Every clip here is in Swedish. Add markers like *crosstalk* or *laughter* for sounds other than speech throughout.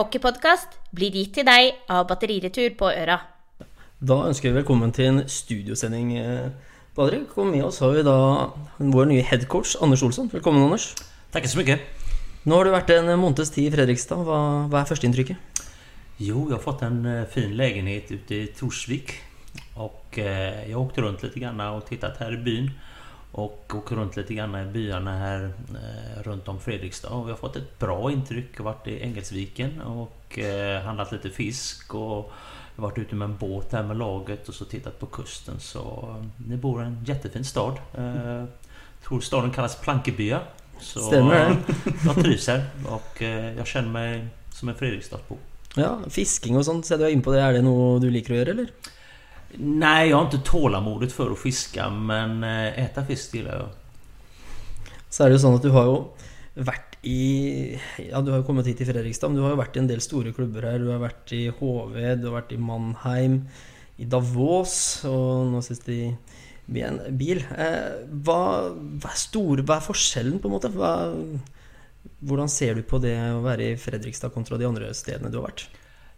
Hockeypodkast blir gitt til deg av Batteriretur på Øra. Da ønsker vi velkommen til en studiosending. eh, Badrik, og med oss har vi da vår nye headcoach Anders Olsson. Velkommen, Anders. Tackar så mycket. Nå har du vært en måneds tid i Fredrikstad. Hva, hva er førsteinntrykket? Jo, jag har fått en eh, fin lägenhet ute i Torsvik. Och eh, jag har åkt runt lite grann och tittat här i byn. Och åkt runt lite grann i byarna här eh, runt om Fredrikstad. Och jag har fått ett bra intryck. Jag har varit i Engelsviken och eh, handlat lite fisk. Och jag varit ute med en båt här med laget och så tittat på kusten. Så eh, ni bor i en jättefin stad. Eh, tror staden kallas Plankebya. Så Stämmer jag trivs här och eh, jag känner mig som en Fredrikstadsbo. Ja, Fisking og sånt, ser er inne på det. Er det noe du liker å gjøre, eller? Nej, jag har inte tålamodet för att fiska men eh, äta fisk gillar jag. Så är det ju så att du har ju varit i Ja, du har ju kommit hit till Fredrikstad, men du har ju varit i en del stora klubbar här. Du har varit i HV, du har varit i Mannheim, i Davos, och nu sist i Bien, bil. Eh, vad, vad, er store, hva er på något sätt? Hur ser du på det att vara i Fredrikstad kontra de andra städerna du har varit?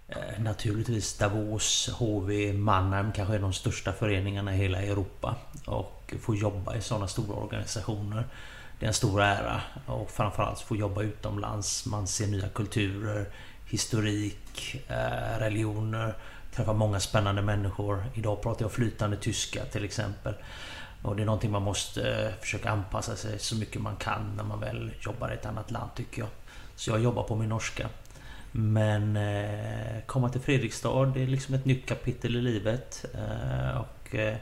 Eh, naturligtvis Davos, HV, Mannheim kanske är de största föreningarna i hela Europa. Och få jobba i sådana stora organisationer. Det är en stor ära. Och framförallt få jobba utomlands. Man ser nya kulturer, historik, eh, religioner. Träffar många spännande människor. Idag pratar jag flytande tyska till exempel. Och det är någonting man måste eh, försöka anpassa sig så mycket man kan när man väl jobbar i ett annat land tycker jag. Så jag jobbar på min norska. Men eh, komma till Fredrikstad, det är liksom ett nytt kapitel i livet. Eh, och eh,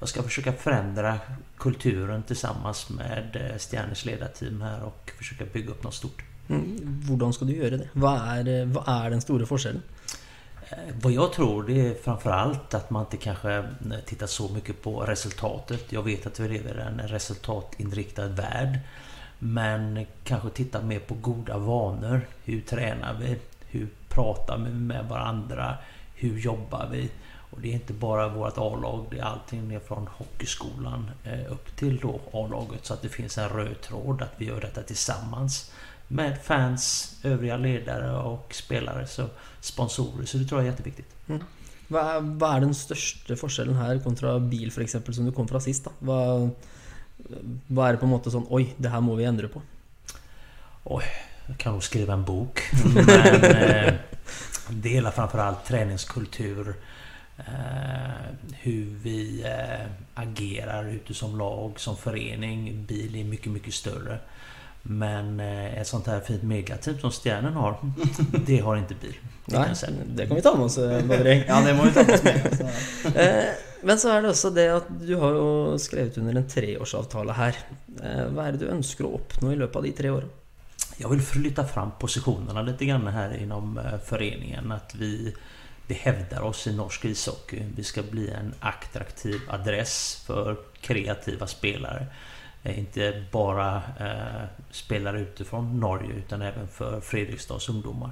jag ska försöka förändra kulturen tillsammans med Stjärners ledarteam här och försöka bygga upp något stort. Mm, Hvordan skal du gjøre det? Er, eh, hva er den forskjellen? Eh, Vad jag tror det är framförallt att man inte kanske tittar så mycket på resultatet. Jag vet att vi lever i en resultatinriktad värld. Men kanske titta mer på goda vanor. Hur tränar vi? Hur pratar vi med varandra? Hur jobbar vi? Och det är inte bara vårt A-lag, det är allting ner från hockeyskolan eh, upp till då A-laget. Så att det finns en röd tråd att vi gör detta tillsammans. Med fans, övriga ledare och spelare, så sponsorer. Så det tror jag är jätteviktigt. Mm. Vad är hva den största skillnaden här kontra bil, f.eks., som du kom från sist? Då? Vad, hva er det på en måte sånn Oi, det her må vi endre på. Oj, jag kan nog skriva en bok. Men eh, gäller framförallt träningskultur. Eh, hur vi eh, agerar ute som lag, som förening. Bil är mycket, mycket större. Men eh, ett sånt här fint megateam som Stjärnen har, *laughs* det har inte bil. Det säga. det kan vi ta med oss, eh, *laughs* Badri. Ja, det må vi ta med oss med. *laughs* Så. Eh, Men så er det også det at du har jo skrevet under en treårsavtale her. Eh, Hva er det du ønsker å oppnå i løpet av de tre åra? Jag vill flytta fram positionerna lite grann här inom föreningen. Att vi, vi hävdar oss i norsk ishockey. Vi ska bli en attraktiv adress för kreativa spelare. Eh, Inte bara eh, spelare utifrån Norge utan även för Fredrikstads ungdomar.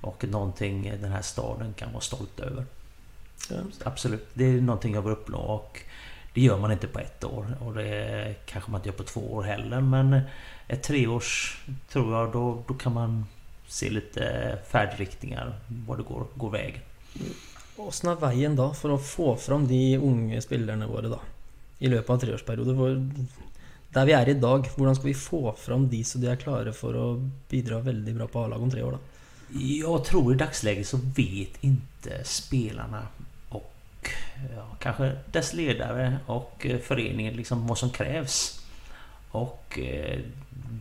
Och någonting den här staden kan vara stolt över. Ja. Absolut, det är någonting jag vill uppnå och det gör man inte på ett år och det kanske man inte gör på två år heller men ett treårs tror jag då, då kan man se lite färdriktningar var det går, går vägen. Åssen er veien da for å få fram de unge spillerne våre da? I løpet av en? Der vi er i dag, hvordan skal vi få fram de så de er klare for å bidra veldig bra på A-lag om tre år? da? Jag tror i dagsläget så vet inte spelarna och ja, kanske dess ledare och eh, föreningen liksom vad som krävs. Och eh,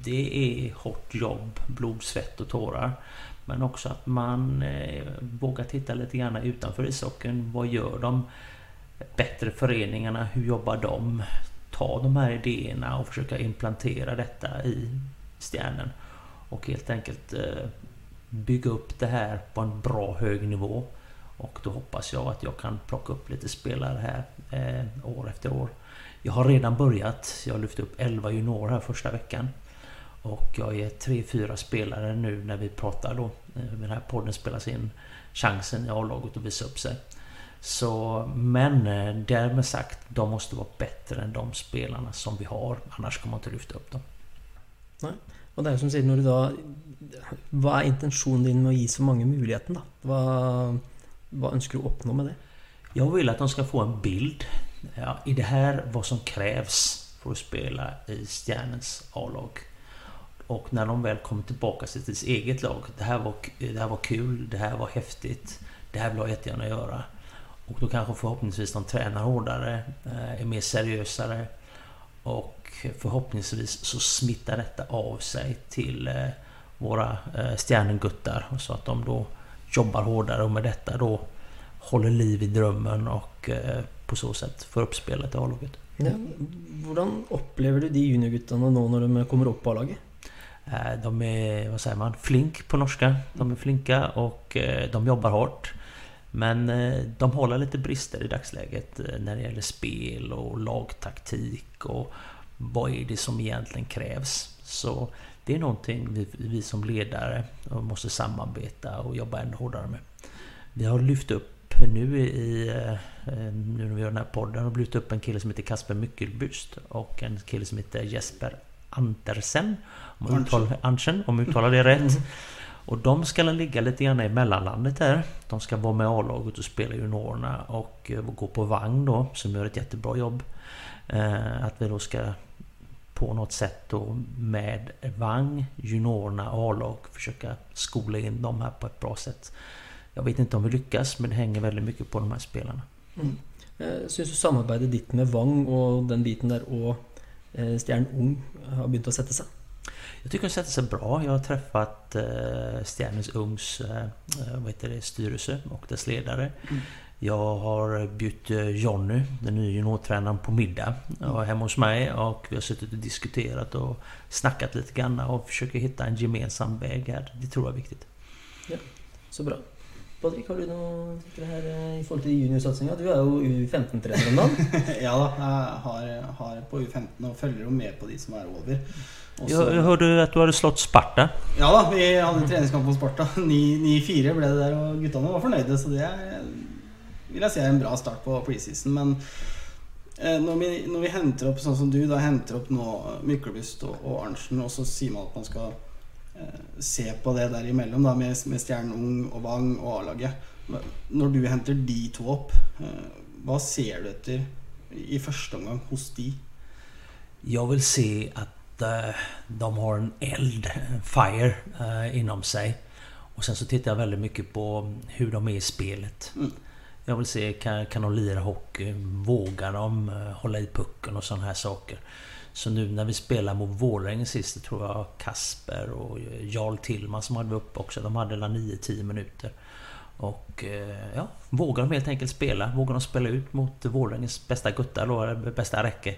det är hårt jobb, blod, svett och tårar. Men också att man eh, vågar titta lite grann utanför ishockeyn. Vad gör de bättre föreningarna? Hur jobbar de? Ta de här idéerna och försöka implantera detta i stjärnen. Och helt enkelt eh, bygga upp det här på en bra hög nivå. Och då hoppas jag att jag kan plocka upp lite spelare här eh, år efter år. Jag har redan börjat. Jag har lyft upp 11 juniorer här första veckan. Och jag är 3-4 spelare nu när vi pratar då. Eh, den här podden spelas in. Chansen i A-laget att visa upp sig. Så, men eh, därmed sagt, de måste vara bättre än de spelarna som vi har. Annars kommer man inte lyfta upp dem. Och det är som säger, när du då... Vad är intentionen din med att ge så många möjligheten då? Vad, vad önskar du uppnå med det? Jag vill att de ska få en bild. Ja, I det här vad som krävs för att spela i Stjärnens A-lag. Och när de väl kommer tillbaka till sitt eget lag. Det här, var, det här var kul, det här var häftigt. Det här vill jag jättegärna göra. Och då kanske förhoppningsvis de tränar hårdare, eh, är mer seriösare. Och förhoppningsvis så smittar detta av sig till eh, våra eh, stjärneguttar. Så att de då jobbar hårdare och med detta då håller liv i drömmen och på så sätt får upp spelet i A-laget. Ja, Hur upplever du de juniorguttarna nu när de kommer upp på A-laget? De är, vad säger man, flink på norska. De är flinka och de jobbar hårt. Men eh, de håller lite brister i dagsläget eh, när det gäller spel och lagtaktik och vad är det som egentligen krävs. Så det är någonting vi, vi som ledare måste samarbeta och jobba ännu hårdare med. Vi har lyft upp nu i eh, nu när vi gör den här podden och lyft upp en kille som heter Kasper Myckelbust och en kille som heter Jesper Andersen. Om man uttalar, Anchen, om jag uttalar det rätt. Och de ska ligga lite grann i mellanlandet här. De ska vara med A-laget och spela juniorerna och eh, gå på vagn då, som gör ett jättebra jobb. Eh, att vi då ska på något sätt då med vagn, juniorerna, A-lag försöka skola in dem här på ett bra sätt. Jag vet inte om vi lyckas men det hänger väldigt mycket på de här spelarna. Mm. Eh, Jag syns du samarbetet ditt med Vang och den biten där och Stjärn Ung har börjat att sätta sig? Jag tycker den sätter sig bra. Jag har träffat eh, Stjärnens Ungs eh, eh, vad heter det, styrelse och dess ledare. Mm. Jag har bjudit eh, Jonny, den nya juniortränaren, på middag mm. hemma hos mig och vi har suttit och diskuterat och snackat lite grann och försöker hitta en gemensam väg här. Det tror jag är viktigt. Ja, så bra. Patrik, har du det her i forhold til juniorsatsinga? Du er jo U15-trener om dagen. *laughs* ja da, jeg har, har, på U15 og følger jo med på de som er over. Også, jeg, jeg hørte at du hadde slått Sparta? Ja da, vi hadde treningskamp på Sparta. 9-4 ble det der, og guttene var fornøyde. Så det er, vil jeg si er en bra start på preseason. Men eh, når, vi, når, vi, henter opp sånn som du, da henter opp nå Myklebust og, og Arntzen, og så sier man at man skal Eh, se på det där emellan då, med, med Stjärnung och Vang och A-laget. När du hämtar de två upp, eh, vad ser du efter i första omgång hos de? Jag vill se att uh, de har en eld, en fire, uh, inom sig. Och sen så tittar jag väldigt mycket på hur de är i spelet. Mm. Jag vill se, kan, kan de lira hockey? Vågar de hålla i pucken och sådana här saker? Så nu när vi spelar mot Vålerenga sist, det tror jag Kasper och Jarl Tillman som hade uppe också. De hade 9-10 minuter. Och eh, ja, vågar de helt enkelt spela. Vågar de spela ut mot Vålerengens bästa guttar då, bästa räcke.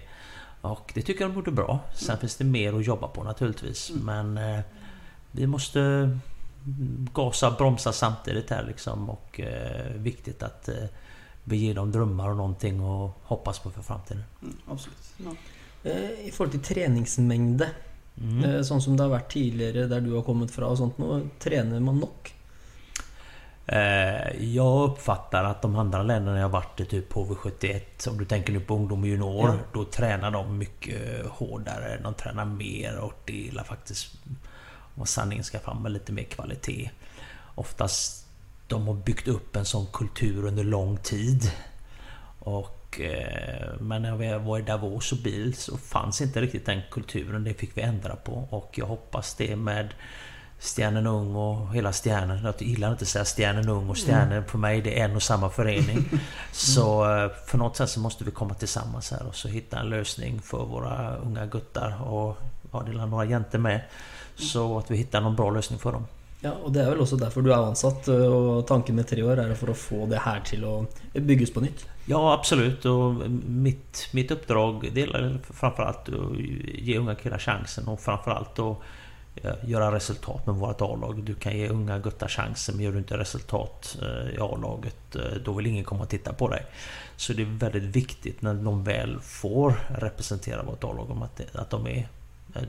Och det tycker jag de gjorde bra. Sen mm. finns det mer att jobba på naturligtvis. Mm. Men eh, vi måste gasa och bromsa samtidigt här liksom. Och eh, viktigt att eh, vi ger dem drömmar och någonting och hoppas på för framtiden. Mm, absolut. Ja. Eh, I forhold til treningsmengde, mm. Eh, sånn som det har vært tidligere der du har kommit fra og sånt nå, tränar man nog? Eh, jag uppfattar att de andra länderna jag varit i, typ HV71, om du tänker nu på ungdom och junior, ja. då tränar de mycket hårdare. De tränar mer och delar faktiskt, om sanningen ska fram, med lite mer kvalitet. Oftast de har byggt upp en sån kultur under lång tid. Och Eh, men när vi var i Davos och bil så fanns inte riktigt den kulturen. Det fick vi ändra på och jag hoppas det med Stjärnen Ung och hela Stjärnen. Jag gillar inte att säga Stjärnen Ung och Stjärnen. Mm. För mig det är en och samma förening. *laughs* Så eh, för något sätt så måste vi komma tillsammans här och så hitta en lösning för våra unga guttar. Och ja, det är några jäntor med. Så att vi hittar någon bra lösning för dem. Ja, og det är väl också därför du är ansatt øh, og och tanken med tre år är for att få det här till att byggas på nytt? Ja absolut och mitt, mitt uppdrag det är framförallt att ge unga killar chansen och framförallt att göra resultat med vårt A-lag. Du kan ge unga guttar chansen men gör du inte resultat øh, i A-laget øh, då vill ingen komma och titta på dig. Så det är väldigt viktigt när de väl får representera vårt A-lag att, att de är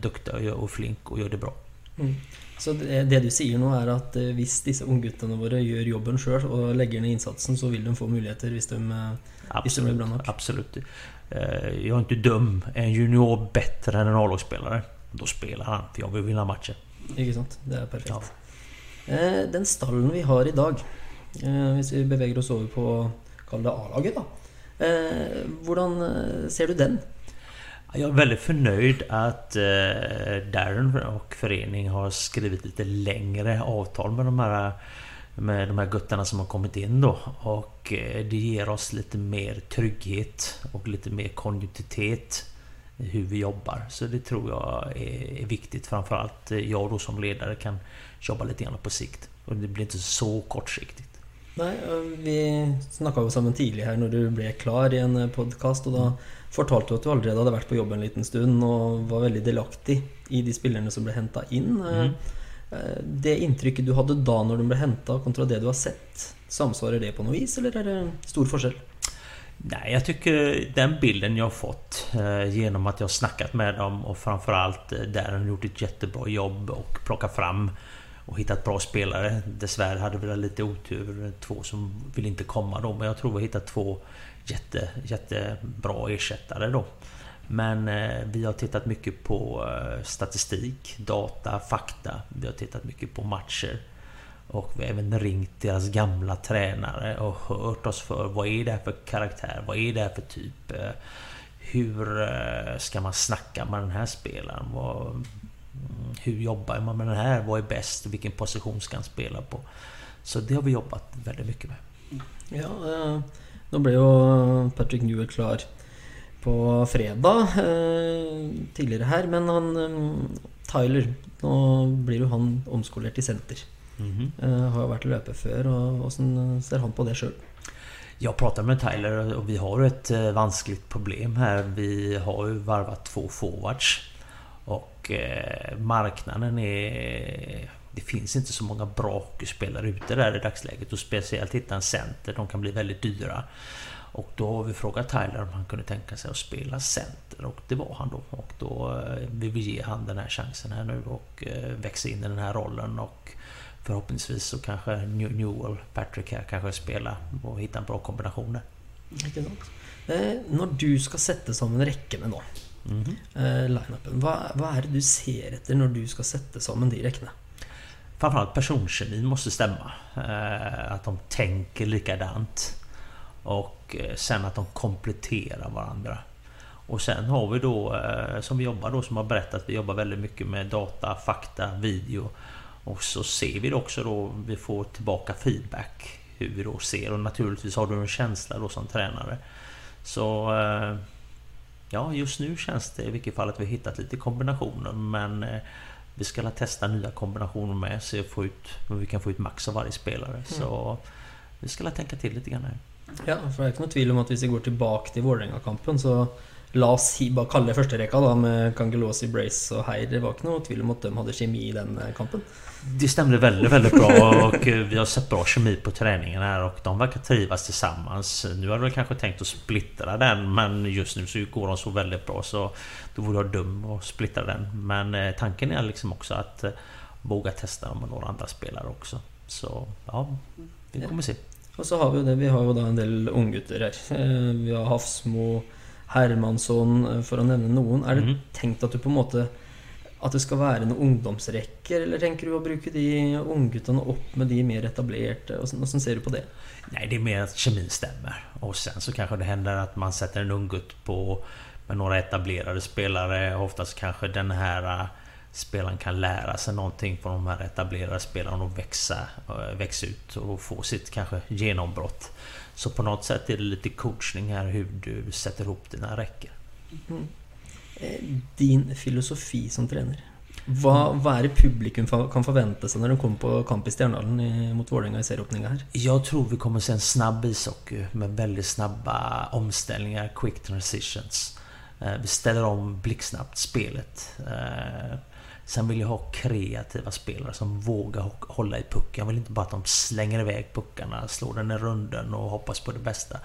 duktiga och flink och gör det bra. Mm. Så det, det, du säger nu är att om dessa unggutarna våra gör jobben själv och lägger ner insatsen så vill de få möjligheter om de, absolut, de blir bra nog. Absolut. Eh, jag är inte dum. Är en junior bättre än en A-lagsspelare? Då spelar han, för jag vill vinna matchen. Ikke sant? Det er perfekt. Ja. Eh, den stallen vi har i dag, eh, hvis vi beveger oss over på kall det A-laget, da. Eh, hvordan eh, ser du den? Jag är väldigt förnöjd att eh, Darren och förening har skrivit lite längre avtal med de här med de här guttarna som har kommit in då. Och eh, det ger oss lite mer trygghet och lite mer kontinuitet i hur vi jobbar. Så det tror jag är, viktigt. Framförallt eh, jag då som ledare kan jobba lite grann på sikt. Och det blir inte så kortsiktigt. Nei, eh, Vi snakka sammen tidlig her når du ble klar i en podkast, og da fortalte du at du allerede hadde vært på jobb en liten stund og var veldig delaktig i de spillerne som ble henta inn. Eh, Mm. eh, Det inntrykket du hadde da når de ble henta, kontra det du har sett, samsvarer det på noe vis, eller er det stor forskjell? Nej, jag tycker den bilden jag har fått eh, genom att jag har snackat med dem och framförallt eh, där de gjort ett jättebra jobb och plockat fram och hittat bra spelare. Dessvärre hade vi lite otur, två som vill inte komma då, men jag tror vi har hittat två jätte, jättebra ersättare då. Men eh, vi har tittat mycket på eh, statistik, data, fakta. Vi har tittat mycket på matcher. Och vi har även ringt deras gamla tränare och hört oss för vad är det här för karaktär? Vad är det här för typ? Eh, hur ska man snacka med den här spelaren? Mm, hur jobbar man med den här? Vad är bäst? Vilken position ska han spela på? Så det har vi jobbat väldigt mycket med. Ja, eh, nå ble jo Patrick Newell klar på fredag eh, tidligere her, men han eh, Tyler Nå blir jo han omskolert til senter. Mhm. Eh, har jo vært løper før, og åssen ser han på det sjøl? Jag pratade med Tyler och vi har ju ett eh, vanskligt problem här. Vi har ju varvat två forwards. Och eh, marknaden är... Det finns inte så många bra hockeyspelare ute där i dagsläget. Och speciellt hitta en center. De kan bli väldigt dyra. Och då har vi frågat Tyler om han kunde tänka sig att spela center. Och det var han då. Och då eh, vill vi ge han den här chansen här nu och eh, växa in i den här rollen. Och förhoppningsvis så kanske Newell, Patrick här kanske spela och hitta en bra kombination där. Eh, när du ska sätta som en räcke med någon Mhm. eh, lineupen, hva, hva er det du ser etter når du skal sette sammen de rekkene? Framförallt personkemin måste stämma. Eh, Att de tänker likadant. Och eh, sen att de kompletterar varandra. Och sen har vi då, som vi jobbar då, som har berättat, vi jobbar väldigt mycket med data, fakta, video. Och så ser vi det också då, vi får tillbaka feedback. Hur vi då ser och naturligtvis har du en känsla då som tränare. Så... Ja, just nu känns det i vilket fall att vi har hittat lite kombinationer men eh, vi ska testa nya kombinationer med så få ut, men vi kan få ut max av varje spelare. Så vi ska tänka till lite grann här. Ja, for det er ikke noe tvil om at hvis vi går tilbake til Vålerenga-kampen, så la oss si, bare kalle det førsterekka da, med Kangelosi, Brace og Heier. Det var ikke noe tvil om at de hadde kjemi i den eh, kampen. Det stämde väldigt, väldigt bra och eh, vi har sett bra kemi på träningen här och de verkar trivas tillsammans. Nu hade vi kanske tänkt att splittra den men just nu så går de så väldigt bra så då vore jag dum att splittra den. Men eh, tanken är liksom också att våga testa dem med några andra spelare också. Så ja, vi kommer se. Og så har vi jo det, vi har jo da en del unggutter. Eh, Vi har Hafsmo, Hermansson, eh, for å nevne noen. Er det Mhm. tenkt at du på en måte At det skal være noen ungdomsrekker, eller tenker du å bruke de ungguttene opp med de mer etablerte? Åssen åssen ser du på det? Nej, det är mer att kemin stämmer. Och sen så kanske det händer att man sätter en unggutt på med några etablerade spelare. Oftast kanske den här äh, spelaren kan lära sig någonting från de här etablerade spelarna och växa, äh, växa ut och få sitt kanske genombrott. Så på något sätt är det lite coachning här hur du sätter ihop dina räcker. Eh, Din filosofi som trener. Hva, hva er det publikum fa- kan forvente seg når de kommer på kamp i Stjernadalen i- mot Vålerenga i serieåpninga her? Jag tror vi kommer se en snabb ishockey med väldigt snabba omställningar, quick transitions. Eh, Vi ställer om blixtsnabbt spelet. Sen vill jag ha kreativa spelare som vågar hålla i pucken. Jag vill inte bara att de slänger iväg puckarna, slår den i runden och hoppas på det bästa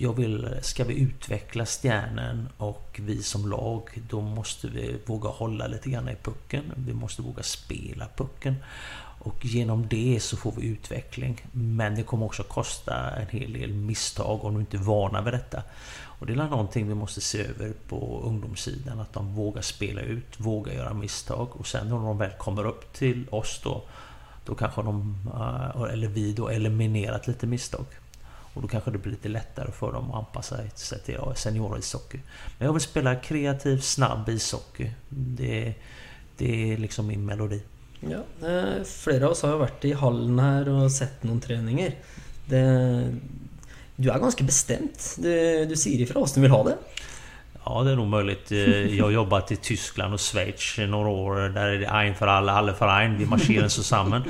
jag vill, ska vi utveckla stjärnen och vi som lag, då måste vi våga hålla lite grann i pucken. Vi måste våga spela pucken. Och genom det så får vi utveckling. Men det kommer också kosta en hel del misstag om du inte är vana vid detta. Och det är någonting vi måste se över på ungdomssidan. Att de vågar spela ut, vågar göra misstag. Och sen när de väl kommer upp till oss då, då kanske de, eh, eller vi då, eliminerat lite misstag. Och då kanske det blir lite lättare för dem att anpassa sig till seniorishockey. Men jag vill spela kreativ, snabb ishockey. Det, det är liksom min melodi. Ja, eh, av oss har varit i hallen här och sett några träningar. Det, du är ganska bestämd. Du, du säger ifrån oss du vill ha det. Ja, det är nog möjligt. Eh, jag har jobbat i Tyskland och Schweiz i några år. Där är det ein för alla, alle för ein. Vi marscherar samman.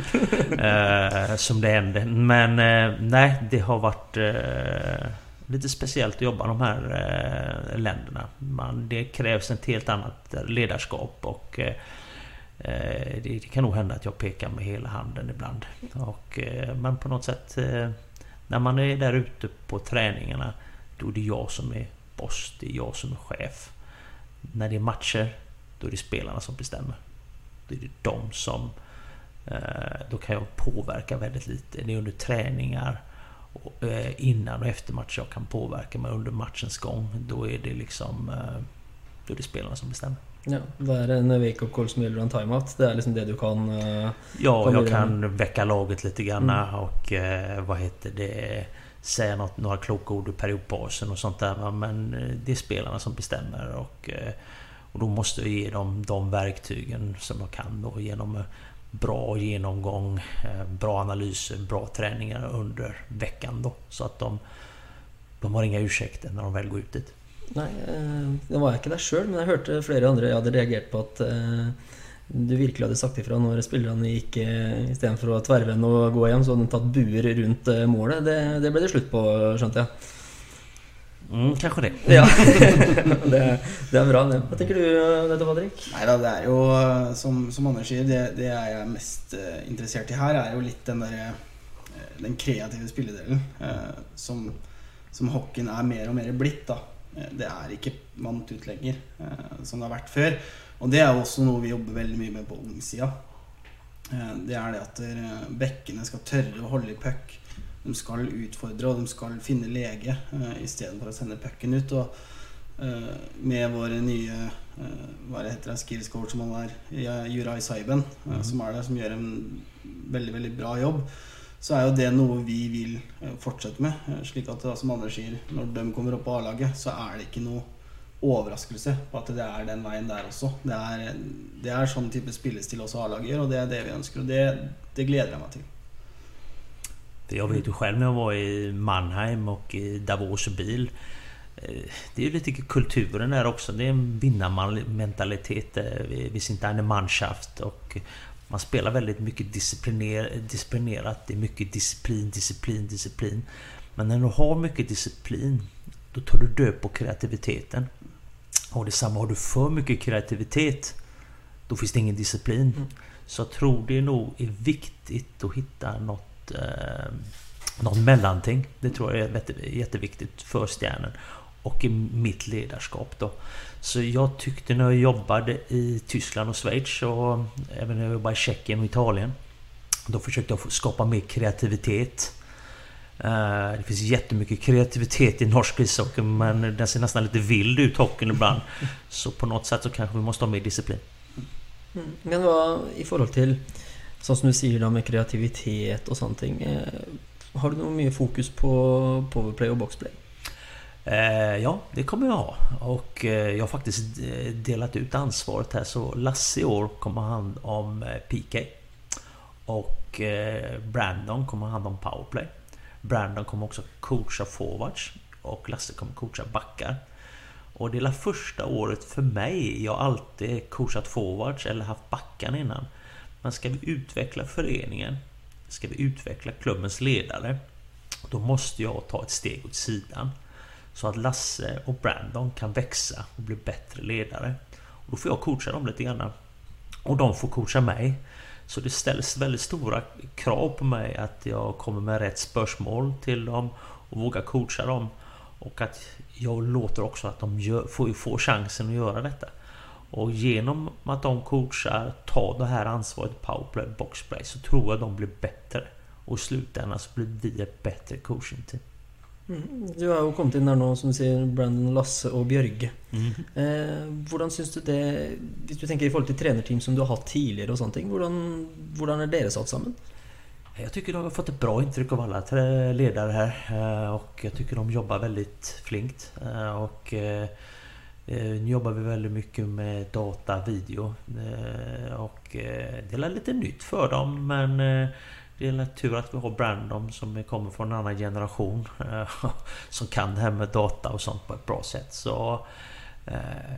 eh, som det händer. Men eh, nej, det har varit eh, lite speciellt att jobba i de här eh, länderna. Man, det krävs ett helt annat ledarskap och eh, eh det, det, kan nog hända att jag pekar med hela handen ibland. Och, eh, men på något sätt när man är där ute på träningarna då är det jag som är boss, det är jag som är chef. När det är matcher, då är det spelarna som bestämmer. Då är det de som... Eh, då kan jag påverka väldigt lite. Det är under träningar eh, innan och efter match jag kan påverka. Men under matchens gång, då är det liksom... Eh, då är det spelarna som bestämmer. Ja, det är en wake-up call som gäller en timeout. Det är liksom det du kan... ja, jag kan väcka laget lite grann mm. och vad heter det säga något, några kloka ord i periodpausen och sånt där. Men eh, det är spelarna som bestämmer och, eh, och då måste vi ge dem de verktygen som de kan då genom eh, bra genomgång, bra analyser, bra träningar under veckan då. Så att de, de har inga ursäkter när de väl går ut dit. Nej, det var jag inte där själv, men jag hörde flera andra jag hade reagerat på att du virkelig hadde sagt ifra når spillerne gikk eh, istedenfor å tverrvende og gå hjem, så hadde de tatt buer rundt eh, målet. Det, det ble det slutt på, skjønte jeg. Mm, kanske det. *laughs* Ja, *laughs* det, det, är bra det. Vad tänker du dette, Patrick? Nei da, det är ju som, som Anders säger, det, det är jag mest uh, intresserad i här är ju lite den där uh, den kreativa spilledelen uh, som, som hockeyn är mer och mer blitt. da. Det är inte vant ut lenger, som det har varit förr. Og det er også noe vi jobber veldig mye med på ungsida. Eh, det er det at eh, bekkene skal tørre å holde i puck. De skal utfordre, og de skal finne lege eh, istedenfor å sende pucken ut. Og med våre nye hva det heter det, skills coach som han er, Jurai Saiben, mm. som er der, som gjør en veldig, veldig bra jobb, så er jo det noe vi vil fortsette med. Slik at, som Anders sier, når de kommer opp på A-laget, så er det ikke noe overraskelse på att det är den vägen där också. Det är, det er sån typ av spillestil også A-lag gör och det är det vi önskar och det, det gläder jag mig till. Jag vet ju själv när jag var i Mannheim och i Davos och bil. Eh, det är ju lite kulturen där också. Det är en vinnarmentalitet. Eh, vi sitter eine Mannschaft och man spelar väldigt mycket discipliner, disciplinerat. Det är mycket disciplin, disciplin, disciplin. Men när du har mycket disciplin då tar du död på kreativiteten. Och detsamma, har du för mycket kreativitet då finns det ingen disciplin. Mm. Så jag tror det nog är viktigt att hitta något, eh, något mellanting. Det tror jag är jätteviktigt för stjärnen. Och i mitt ledarskap då. Så jag tyckte när jag jobbade i Tyskland och Schweiz och även när jag jobbade i Tjeckien och Italien. Då försökte jag skapa mer kreativitet. Eh, det finns jättemycket kreativitet i norsk ishockey men den ser nästan lite vild ut hockeyn ibland. *laughs* Så på något sätt så kanske vi måste ha mer disciplin. Mm. Men vad i förhållande till som du säger då med kreativitet och sånt eh, Har du något mer fokus på powerplay och boxplay? Eh, ja, det kommer jag ha. Och jag har faktiskt delat ut ansvaret här så Lasse i år kommer hand om PK. Och Brandon kommer hand om powerplay. Brandon kommer också coacha forwards och Lasse kommer coacha backar. Och det är första året för mig. Jag alltid coachat forwards eller haft backarna innan. Men ska vi utveckla föreningen, ska vi utveckla klubbens ledare, då måste jag ta ett steg åt sidan. Så att Lasse och Brandon kan växa och bli bättre ledare. Och då får jag coacha dem lite grann. Och de får coacha mig. Så det ställs väldigt stora krav på mig att jag kommer med rätt spörsmål till dem och vågar coacha dem. Och att jag låter också att de gör, får, får chansen att göra detta. Och genom att de coachar, tar det här ansvaret powerplay, boxplay, så tror jag de blir bättre. Och i slutändan så blir vi ett bättre coachingteam. Mm. Du har jo kommet inn der nå, som du sier, Brandon, Lasse og Bjørge. Mm. Eh, hvordan syns du det Hvis du tenker i forhold til trenerteam som du har hatt tidligere, og sånne ting, hvordan, hvordan er dere satt sammen? Jag tycker de har fått ett bra intryck av alla tre ledare här eh, och jag tycker de jobbar väldigt flinkt. Eh, Och eh, nu jobbar vi väldigt mycket med data, video och det är lite nytt för dem men det är tur att vi har Brandon som kommer från en annan generation eh, *laughs* som kan det här med data och sånt på ett bra sätt. Så eh,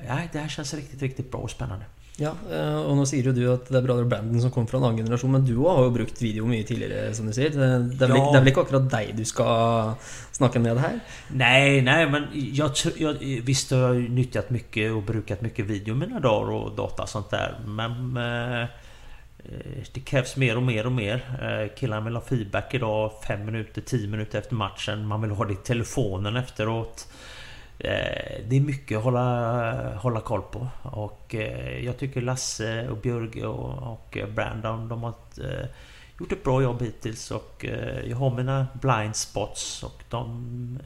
ja, det här känns riktigt, riktigt bra och spännande. Ja, eh, og nå sier jo du at det er bra det er Brandon som kommer fra en annen generasjon, men du har jo brukt video mye tidligere, som du sier. Det, vel, Ja. ikke- det er vel ikke akkurat deg du skal snakke med det her? Nej, nej men jag, jag Visst har jag ju nyttjat mycket och brukat mycket video mina dagar och data och sånt där Men Eh, det krävs mer och mer och mer. Eh, killarna vill ha feedback idag 5 minuter, 10 minuter efter matchen. Man vill ha det i telefonen efteråt. Eh, det är mycket att hålla, hålla koll på. Och jag tycker Lasse och Björge och, och Brandon de har gjort ett bra jobb hittills. Och jag har mina blind spots och de,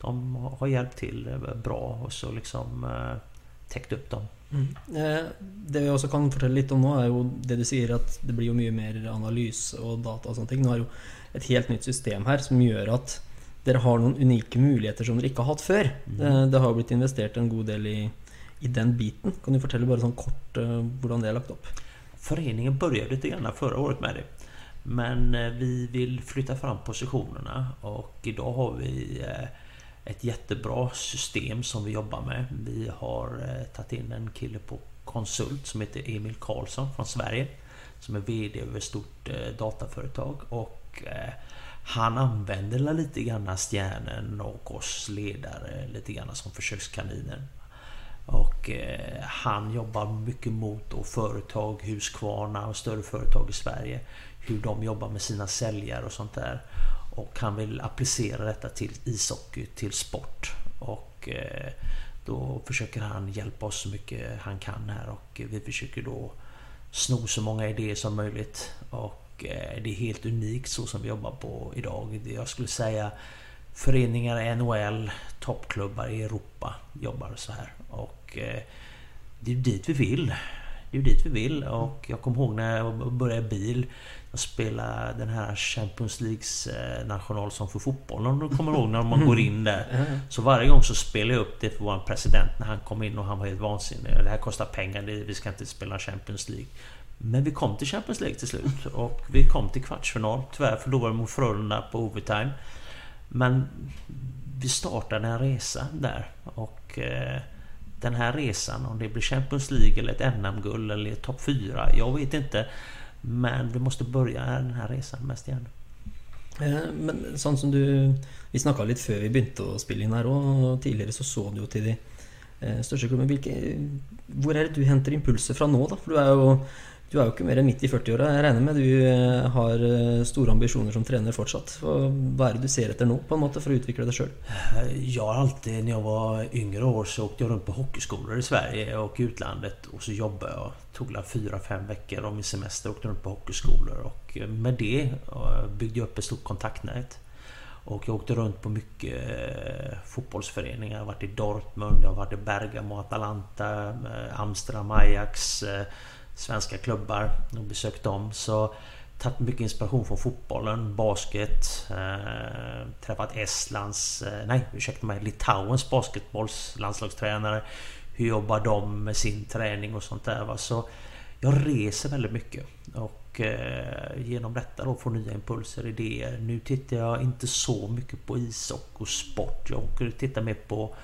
de har hjälpt till bra och så liksom täckt upp dem. Eh, Det vi også kan fortelle litt om nå, er jo det du sier at det blir jo mye mer analyse og data og sånne ting. Nå er jo et helt nytt system her som gjør at dere har noen unike muligheter som dere ikke har hatt før. Det, det har jo blitt investert en god del i, i den biten. Kan du fortelle bare sånn kort eh, hvordan det er lagt opp? Föreningen började lite grann förra året med det. Men eh, vi vill flytta fram positionerna och idag har vi eh, ett jättebra system som vi jobbar med. Vi har eh, tagit in en kille på konsult som heter Emil Karlsson från Sverige. Som är VD över ett stort eh, dataföretag och eh, han använder lite grann stjärnen och oss ledare lite grann som försökskaniner. Och han jobbar mycket mot då företag, Husqvarna och större företag i Sverige. Hur de jobbar med sina säljare och sånt där. Och han vill applicera detta till ishockey, till sport. Och eh, då försöker han hjälpa oss så mycket han kan här och eh, vi försöker då sno så många idéer som möjligt. Och eh, det är helt unikt så som vi jobbar på idag. Jag skulle säga föreningar i NHL, toppklubbar i Europa jobbar så här. Och det är ju dit vi vill. Det är ju dit vi vill och jag kommer ihåg när jag började i bil. Jag spelade den här Champions Leagues eh, nationalsång för fotboll. Om du kommer ihåg när man går in där. Så varje gång så spelade jag upp det för vår president när han kom in och han var helt vansinnig. Det här kostar pengar, vi ska inte spela Champions League. Men vi kom till Champions League till slut *laughs* och vi kom till kvartsfinal. Tyvärr förlorade vi mot Frölunda på overtime. Men vi startade en resa där och eh, den här resan, om det blir Champions League eller ett NM-guld eller topp 4, jag vet inte. Men du måste börja den här resan med stjärnor. Eh, men sånn som du Vi snakka litt før vi begynte å spille inn her, og tidligere så så du jo til de största største klubbene. är hvor er det du henter impulser fra nå, da? For du er jo, du er jo ikke mer enn midt i 40-åra. Jeg regner med du eh, har eh, store ambisjoner som trener fortsatt. Hva er det du ser etter nå, på en måte, for å utvikle deg sjøl? Eh, jag har alltid, när jag var yngre år så åkte jag runt på hockeyskolor i Sverige och utlandet och så jobbade jag. Tog la fyra, fem veckor av min semester åkte runt på hockeyskolor och med det byggde jag upp ett stort kontaktnät. Och jag åkte runt på mycket fotbollsföreningar. Jag har varit i Dortmund, jag har varit i Bergamo, Atalanta, Amsterdam, Ajax, eh, svenska klubbar och besökt dem. Så tagit mycket inspiration från fotbollen, basket, eh, träffat Estlands, eh, nej ursäkta mig, Litauens basketbollslandslagstränare. Hur jobbar de med sin träning och sånt där va. Så jag reser väldigt mycket. Och eh, genom detta då får nya impulser, idéer. Nu tittar jag inte så mycket på ishockey och sport. Jag åker och tittar mer på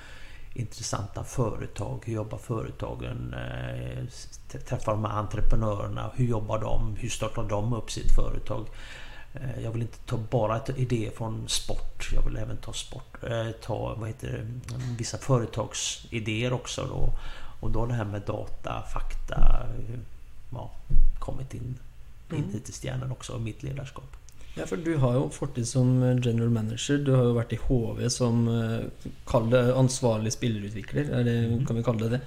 intressanta företag. Hur jobbar företagen? Eh, Träffar de här entreprenörerna. Hur jobbar de? Hur startar de upp sitt företag? Eh, Jag vill inte ta bara ett idé från sport. Jag vill även ta sport, eh, ta vad heter det, vissa företagsidéer också då. Och då det här med data, fakta, ja, kommit in, in hit i stjärnan också, mitt ledarskap. Ja, for du har jo fortid som general manager. Du har jo vært i HV som eh, ansvarlig spillerutvikler. Er det, kan vi kalle det det?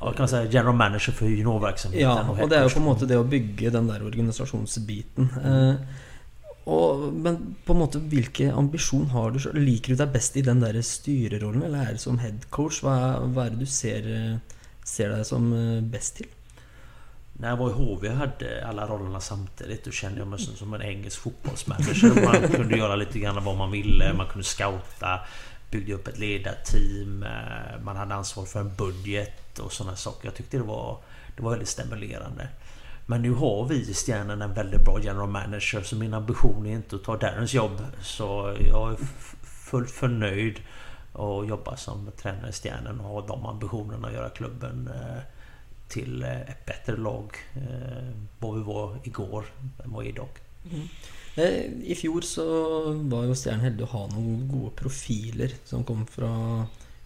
Ja, kan säga general manager för juniorverksamheten. Ja, og det er jo på en måte det å bygge den der organisasjonsbiten. Eh, og, men på en måte, hvilke ambisjon har du? Liker du deg best i den der styrerollen, eller er det som headcoach? Hva, hva er det du ser, eh, ser deg som eh, best til? När jag var i HV och hade alla rollerna samtidigt. Då kände jag mig som, en engelsk fotbollsmanager. *laughs* Man kunde göra lite grann vad man ville. Man kunde scouta. Byggde upp ett ledarteam. Eh, man hade ansvar för en budget och sådana saker. Jag tyckte det var, det var väldigt stimulerande. Men nu har vi i Stjärnen en väldigt bra general manager. Så min ambition är inte att ta Darrens jobb. Så jag är fullt förnöjd och jobba som tränare i Stjärnen och ha de ambitionerna att göra klubben eh, till eh, ett bättre lag. eh, Vad vi var igår än vad vi är idag. Eh, I fjor så var jo Stjernen heldig å ha noen gode profiler som kom fra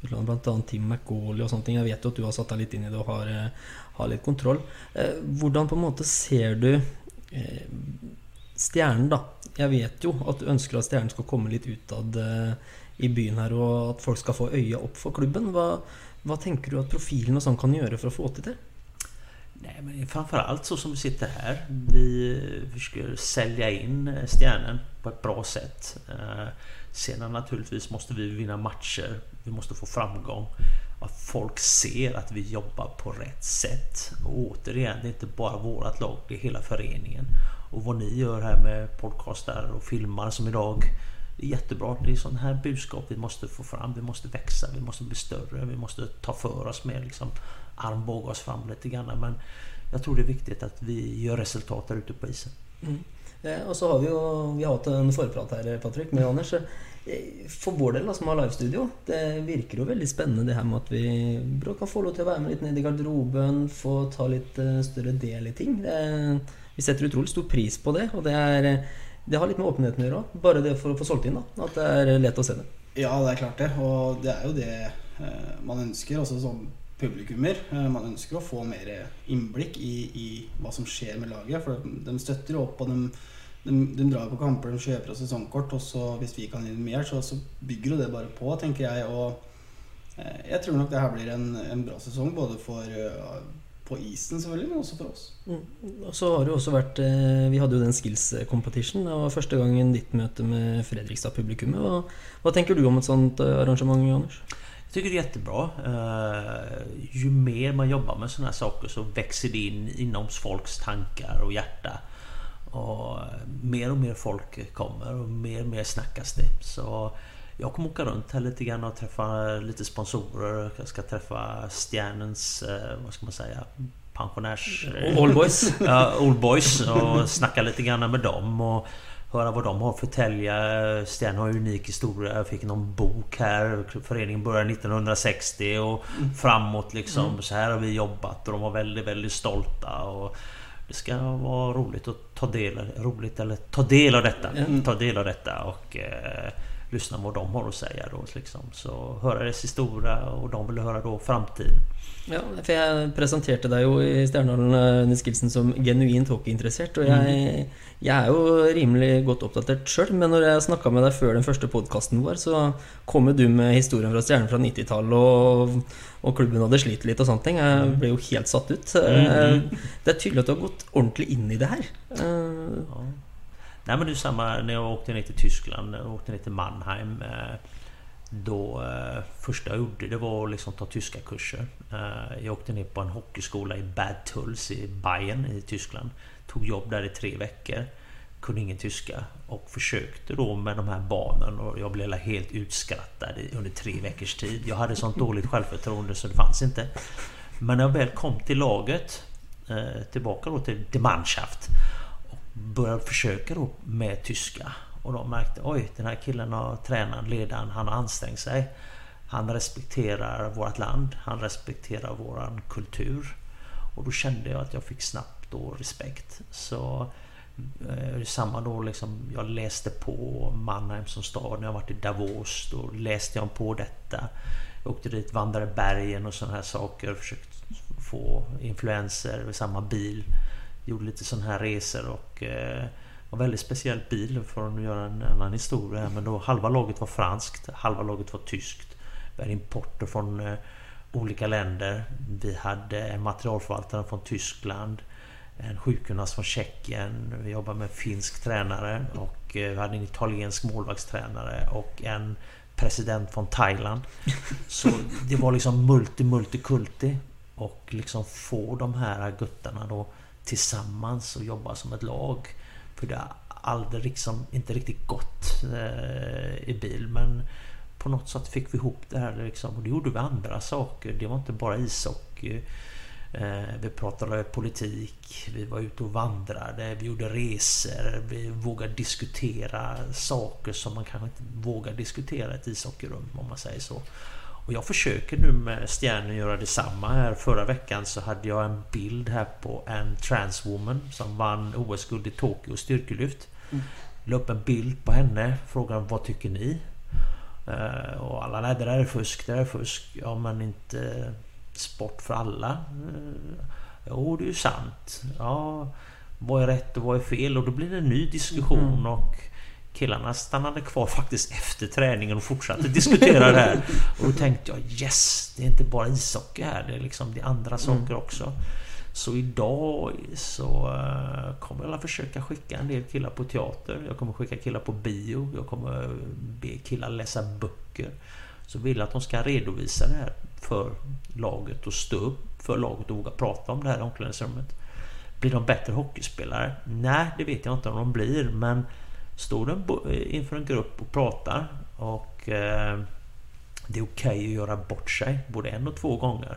utlandet, bl.a. Tim McGauley og sånne ting. Jeg vet jo at du har satt deg litt inn i det og har, har litt kontroll. Hvordan på en måte ser du eh, Stjernen, da? Jeg vet jo at du ønsker at Stjernen skal komme litt utad eh, i byen her, og at folk skal få øya opp for klubben. Hva, hva tenker du at profilen og sånn kan gjøre for å få til det? Nej, men framförallt så som vi sitter här. Vi försöker sälja in eh, Stjärnen på ett bra sätt. Eh, Sen naturligtvis måste vi vinna matcher. Vi måste få framgång. Att folk ser att vi jobbar på rätt sätt. Och återigen, det är inte bara vårat lag, det är hela föreningen. Och vad ni gör här med podcastar och filmar som idag. Det är jättebra. Det är sådana här budskap vi måste få fram. Vi måste växa, vi måste bli större, vi måste ta för oss mer liksom armbåga oss fram lite grann. Men jag tror det är viktigt att vi gör resultat där ute på isen. Mm. Eh, Och så har vi ju vi har haft en förprat här eh, Patrik med Anders. Eh, för vår del, som har livestudio, det verkar ju väldigt spännande det här med att vi bra kan få lov att vara med lite nere i garderoben, få ta lite eh, större del i ting. Det, vi sätter otroligt stor pris på det, och det, är det har litt med åpenheten å gjøre òg. Bare det for å få solgt inn, da. At det er lett å se det. Ja, det er klart det. Og det er jo det eh, man ønsker også som publikummer. Eh, man ønsker å få mer innblikk i, i hva som skjer med laget. For de støtter jo opp, og de, de, de drar på kamper, de kjøper oss sesongkort. Og så hvis vi kan gi dem mer, så, så bygger jo det bare på, tenker jeg. Og eh, jeg tror nok det her blir en, en bra sesong, både for på isen selvfølgelig, men også for oss. Og så har det også vært eh, Vi hadde jo den skills competition. Det var første gangen ditt møte med Fredrikstad-publikummet. Hva, hva tenker du om et sånt eh, arrangement, Anders? Jag tycker det är jättebra. Eh, ju mer man jobbar med sådana här saker så växer det in inom folks tankar och hjärta. Och mer och mer folk kommer och mer och mer snackas det. Så jag kommer åka runt här lite grann och träffa lite sponsorer. Jag ska träffa Stjärnens, eh, vad ska man säga, pensionärs... All boys. *laughs* Ja, Old Boys och snacka lite grann med dem och höra vad de har för tälja. Sten har ju unik historia. Jag fick någon bok här. Föreningen började 1960 och framåt liksom. Så här har vi jobbat och de var väldigt, väldigt stolta. Och det ska vara roligt att ta del, roligt, eller ta del av detta. Ta del av detta och eh, lyssna vad de har att säga då. Liksom. Så höra deras historia och de vill höra då framtiden. Ja, for jeg presenterte deg jo i eh, Nils Gilsen som genuint hockeyinteressert. Og jeg, jeg er jo rimelig godt oppdatert sjøl, men når jeg snakka med deg før den første podkasten vår, så kom du med historien fra Stjernen fra 90-tallet, og, og klubben hadde slitt litt og sånne ting. Jeg ble jo helt satt ut. Eh, Det er tydelig at du har gått ordentlig inn i det. Eh, Ja. Nej men det är samma när jag åkte ner till Tyskland, jag åkte ner till Mannheim. Eh, då eh, första jag gjorde det var att liksom ta tyska kurser. Eh, Jag åkte ner på en hockeyskola i Bad Tulls i Bayern i Tyskland. Tog jobb där i tre veckor. Kunde ingen tyska och försökte då med de här barnen och jag blev helt utskrattad under tre veckors tid. Jag hade sånt dåligt självförtroende så det fanns inte. Men när jag väl kom till laget, eh, tillbaka då till Die Mannschaft började försöka då med tyska. Och de märkte oj, den här killen har tränat ledaren, han har ansträngt sig. Han respekterar vårt land, han respekterar våran kultur. Och då kände jag att jag fick snabbt då respekt. Så eh, samma då liksom, jag läste på Mannheim som stad. När jag varit i Davos, då läste jag på detta. Jag åkte dit, vandrade bergen och sådana här saker. försökte få influenser med samma bil. Gjorde lite sådana här resor och eh, var väldigt speciell bil för att göra en annan historia. Men då halva laget var franskt, halva laget var tyskt. Vi hade importer från eh, olika länder. Vi hade en materialförvaltare från Tyskland. En sjukgymnast från Tjeckien. Vi jobbade med en finsk tränare och eh, vi hade en italiensk målvaktstränare och en president från Thailand. Så det var liksom multi multikulti och liksom få de här guttarna då tillsammans och jobba som ett lag. För det har aldrig liksom, inte riktigt gått eh, i bil men på något sätt fick vi ihop det här liksom. Och det gjorde vi andra saker. Det var inte bara ishockey. Eh, vi pratade politik, vi var ute och vandrade, vi gjorde resor, vi vågade diskutera saker som man kanske inte vågar diskutera i ett ishockeyrum om man säger så. Och jag försöker nu med Stjärnen göra detsamma här. Förra veckan så hade jag en bild här på en transwoman som vann OS-guld i Tokyo styrkelyft. Mm. La upp en bild på henne, frågade vad tycker ni? Uh, och alla, nej det där är fusk, det där är fusk. Ja men inte sport för alla. Uh, jo det är ju sant. Ja, vad är rätt och vad är fel? Och då blir det en ny diskussion mm. och killarna stannade kvar faktiskt efter träningen och fortsatte diskutera det här. *laughs* Och då tänkte jag yes, det är inte bara ishockey här, det är liksom det andra mm. saker också. Så idag så uh, kommer jag att försöka skicka en del killar på teater. Jag kommer skicka killar på bio. Jag kommer be killar läsa böcker. Så vill jag att de ska redovisa det här för laget och stå upp för laget och våga prata om det här i omklädningsrummet. Blir de bättre hockeyspelare? Nej, det vet jag inte om de blir, men Står du inför en grupp och pratar och eh, det är okej okay att göra bort sig både en och två gånger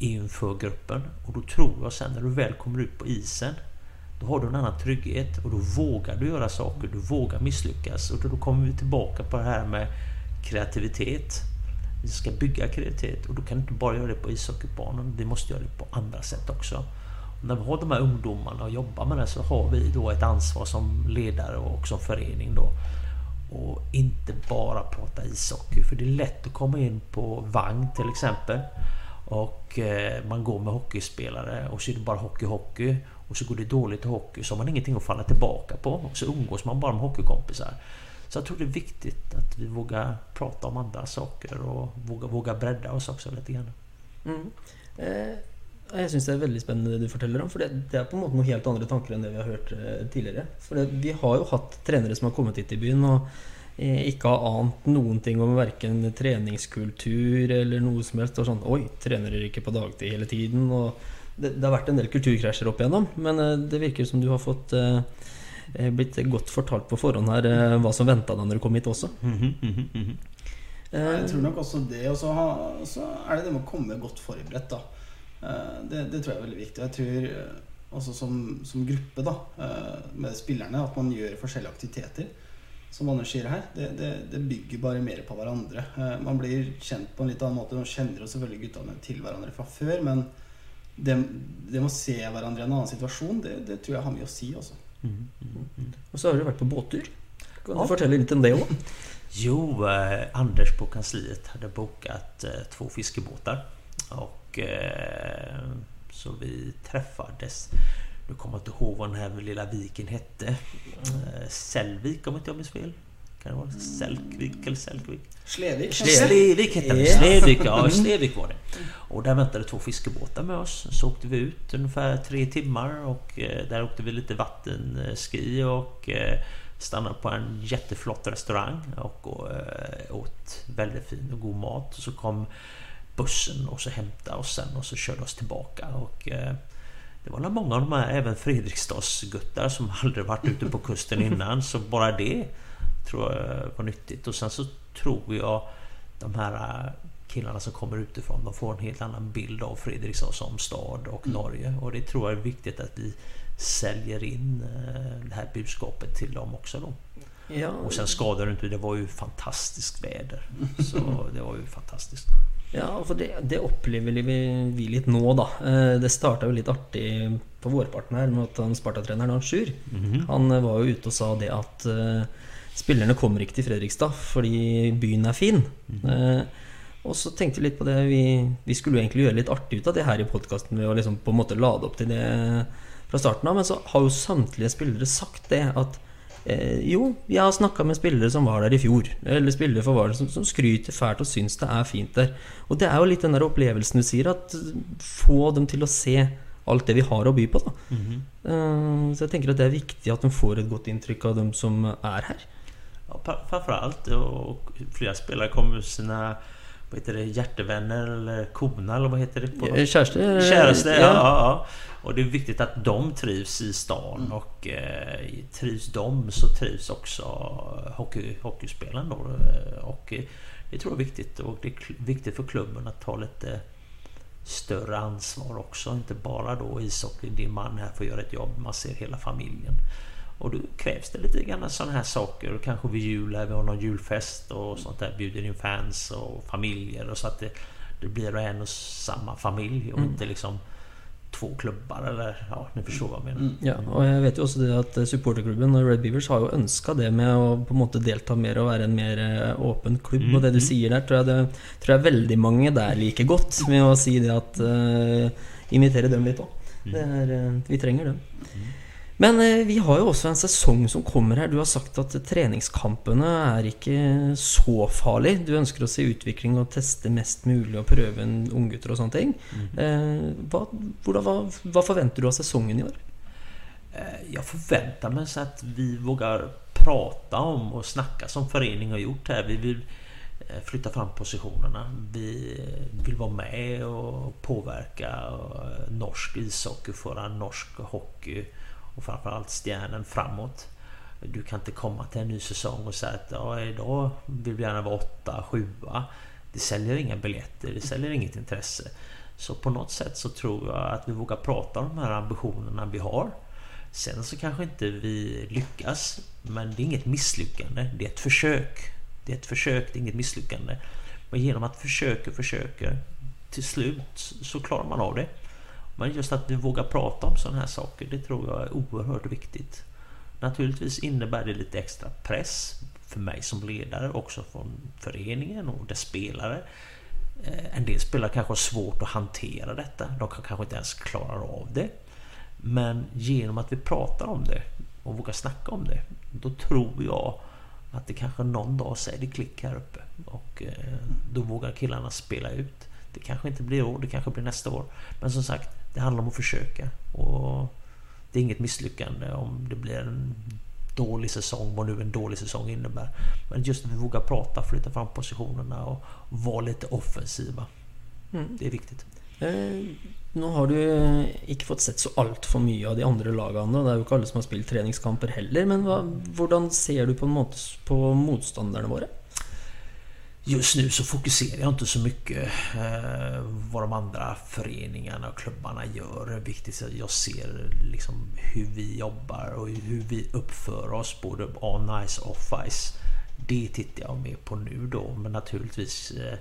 inför gruppen. Och då tror jag sen när du väl kommer ut på isen då har du en annan trygghet och då vågar du göra saker, du vågar misslyckas. Och då kommer vi tillbaka på det här med kreativitet. Vi ska bygga kreativitet och då kan du inte bara göra det på ishockeybanan, vi måste göra det på andra sätt också när vi har de här ungdomarna och jobbar med det så har vi då ett ansvar som ledare och som förening då. Och inte bara prata ishockey. För det är lätt att komma in på vagn till exempel. Och eh, man går med hockeyspelare och så är det bara hockey, hockey. Och så går det dåligt i hockey så har man ingenting att falla tillbaka på. Och så umgås man bara med hockeykompisar. Så jag tror det är viktigt att vi vågar prata om andra saker och vågar, våga bredda oss också lite grann. Mm. Eh, jeg syns det er veldig spennende det du forteller om. For det, det, er på en måte noen helt andre tanker enn det vi har hørt eh, tidligere. For det, vi har jo hatt trenere som har kommet hit i byen og eh, ikke har ant noen ting om verken treningskultur eller noe som helst. Og sånn Oi, trener ikke på dagtid hele tiden? Og det, det, har vært en del kulturkrasjer opp igjennom, men eh, det virker som du har fått eh, eh blitt godt fortalt på forhånd her eh, hva som venta deg når du kom hit også. Mm -hmm, mm -hmm. Jeg tror nok også det. Og så er det det med å komme godt forberedt. da det, det, tror jeg er veldig viktig. Jeg tror eh, også som, som, gruppe, da, eh, med spillerne, at man gjør forskjellige aktiviteter. Som Anders sier her, det, det, det, bygger bare mer på hverandre. Man blir kjent på en litt annen måte. Nå kjenner jo selvfølgelig guttene til hverandre fra før, men det, det med å se hverandre i en annen situasjon, det, tror jeg har mye å si. Også. Mm, mm, mm. Og så har du vært på båttur. Kan du ja. fortelle litt om det òg? Jo, eh, Anders på kansliet hade bokat eh, två fiskebåtar. Och Eh, så vi träffades. Nu kommer jag inte ihåg vad den här lilla viken hette. Eh, Sällvik om inte jag minns fel. Kan det vara Sälkvik eller Sälkvik? Slevik. Slevik hette det. Slevik, ja. *laughs* Slevik var det. Och där väntade två fiskebåtar med oss. Så åkte vi ut ungefär tre timmar och eh, där åkte vi lite vattenski och stannade på en jätteflott restaurang och åt väldigt fin och god mat. Och så kom bussen och så hämtade oss sen och så körde oss tillbaka. Och, eh, det var många av de här, även Fredriksdalsguttar som *laughs* aldrig varit ute på kusten *laughs* innan. Så bara det tror jag var nyttigt. Och sen så tror jag de här eh, killarna som kommer utifrån, de får en helt annan bild av Fredrikstad som stad och mm. Norge. Och det tror jag är viktigt att vi säljer in eh, det här budskapet till dem också då. Ja. Och sen skadade det inte, det var ju fantastiskt väder. *laughs* Så det var ju fantastiskt. Ja, for det, det opplever vi, vi, litt nå, da. Eh, det starta jo litt artig på vårparten her med at han Sparta-treneren han Sjur mm -hmm. Han var jo ute og sa det at uh, spillerne kommer ikke til Fredrikstad fordi byen er fin. Mm -hmm. uh, og så tenkte vi litt på det. Vi, vi, skulle jo egentlig gjøre litt artig ut av det her i podkasten ved å liksom på en måte lade opp til det fra starten av. Men så har jo samtlige spillere sagt det at eh, jo, jeg har snakka med spillere som var der i fjor. Eller spillere for Vardø som, som skryter fælt og syns det er fint der. Og det er jo litt den der opplevelsen du sier, at få dem til å se alt det vi har å by på. da Eh, Så jeg tenker at det er viktig at de får et godt inntrykk av dem som er her. Ja, pa- framförallt och flera spelare kommer med sina vad heter det, hjärtevänner eller kona eller vad heter det? På Eh, Kjæreste? Käraste, ja. Ja, ja. Och det är viktigt att de trivs i stan och eh, trivs de så trivs också hockey, hockeyspelaren då. Eh, Och eh, det tror jag är viktigt och det är viktigt för klubben att ta lite större ansvar också. Inte bara då ishockey, din man här får göra ett jobb, man ser hela familjen. Och då krävs det lite grann sådana här saker. Och kanske vid jul, vi har någon julfest och sånt där. Bjuder in fans och familjer. Och så att det, det blir en och samma familj och inte liksom två klubbar eller ja, ni förstår vad jag menar. Ja, og jeg vet jo også det at supporterklubben og Red Beavers har jo ønska det med å på en måte delta mer og være en mer eh, åpen klubb. Og det du sier der, tror jeg, det, tror jeg veldig mange der liker godt. Med å si det at uh, Invitere dem litt òg. Vi trenger dem. Men eh, vi har jo også en sesong som kommer her. Du har sagt at treningskampene er ikke så farlig. Du ønsker å se utvikling og teste mest mulig og prøve unggutter og sånne ting. Eh, hva, hvordan, hva, hva forventer du av sesongen i år? Eh, Jag förväntar mig så att vi vågar prata om och snacka som förening har gjort här. Vi vill eh, flytta fram positionerna. Vi vill vara med och påverka eh, norsk ishockey, föra norsk hockey och framförallt stjärnen framåt. Du kan inte komma till en ny säsong och säga att ja, idag vill vi gärna vara åtta, sjua. Det säljer inga biljetter, det säljer inget intresse. Så på något sätt så tror jag att vi vågar prata om de här ambitionerna vi har. Sen så kanske inte vi lyckas, men det är inget misslyckande. Det är ett försök. Det är ett försök, det är inget misslyckande. Men genom att försöka, försöka, till slut så klarar man av det. Men just att vi vågar prata om sådana här saker, det tror jag är oerhört viktigt. Naturligtvis innebär det lite extra press för mig som ledare, också från föreningen och dess spelare. Eh, en del spelare kanske har svårt att hantera detta. De kanske inte ens klarar av det. Men genom att vi pratar om det och vågar snacka om det, då tror jag att det kanske någon dag säger det klick här uppe. Och eh, då vågar killarna spela ut. Det kanske inte blir i år, det kanske blir nästa år. Men som sagt, det handlar om att försöka. Och det är inget misslyckande om det blir en dålig säsong, vad nu en dålig säsong innebär. Men just att vi vågar prata, flytta fram positionerna och vara lite offensiva. Det är viktigt. Eh, nå har du eh, ikke fått sett så altfor mye av de andre lagene. og Det er jo ikke alle som har spilt treningskamper heller. Men hvordan ser du på på motstanderne våre? Just nu så fokuserar jag inte så mycket eh, vad de andra föreningarna och klubbarna gör. Det är viktigt att jag ser liksom hur vi jobbar och hur vi uppför oss både on ice och off ice. Det tittar jag mer på nu då, men naturligtvis eh,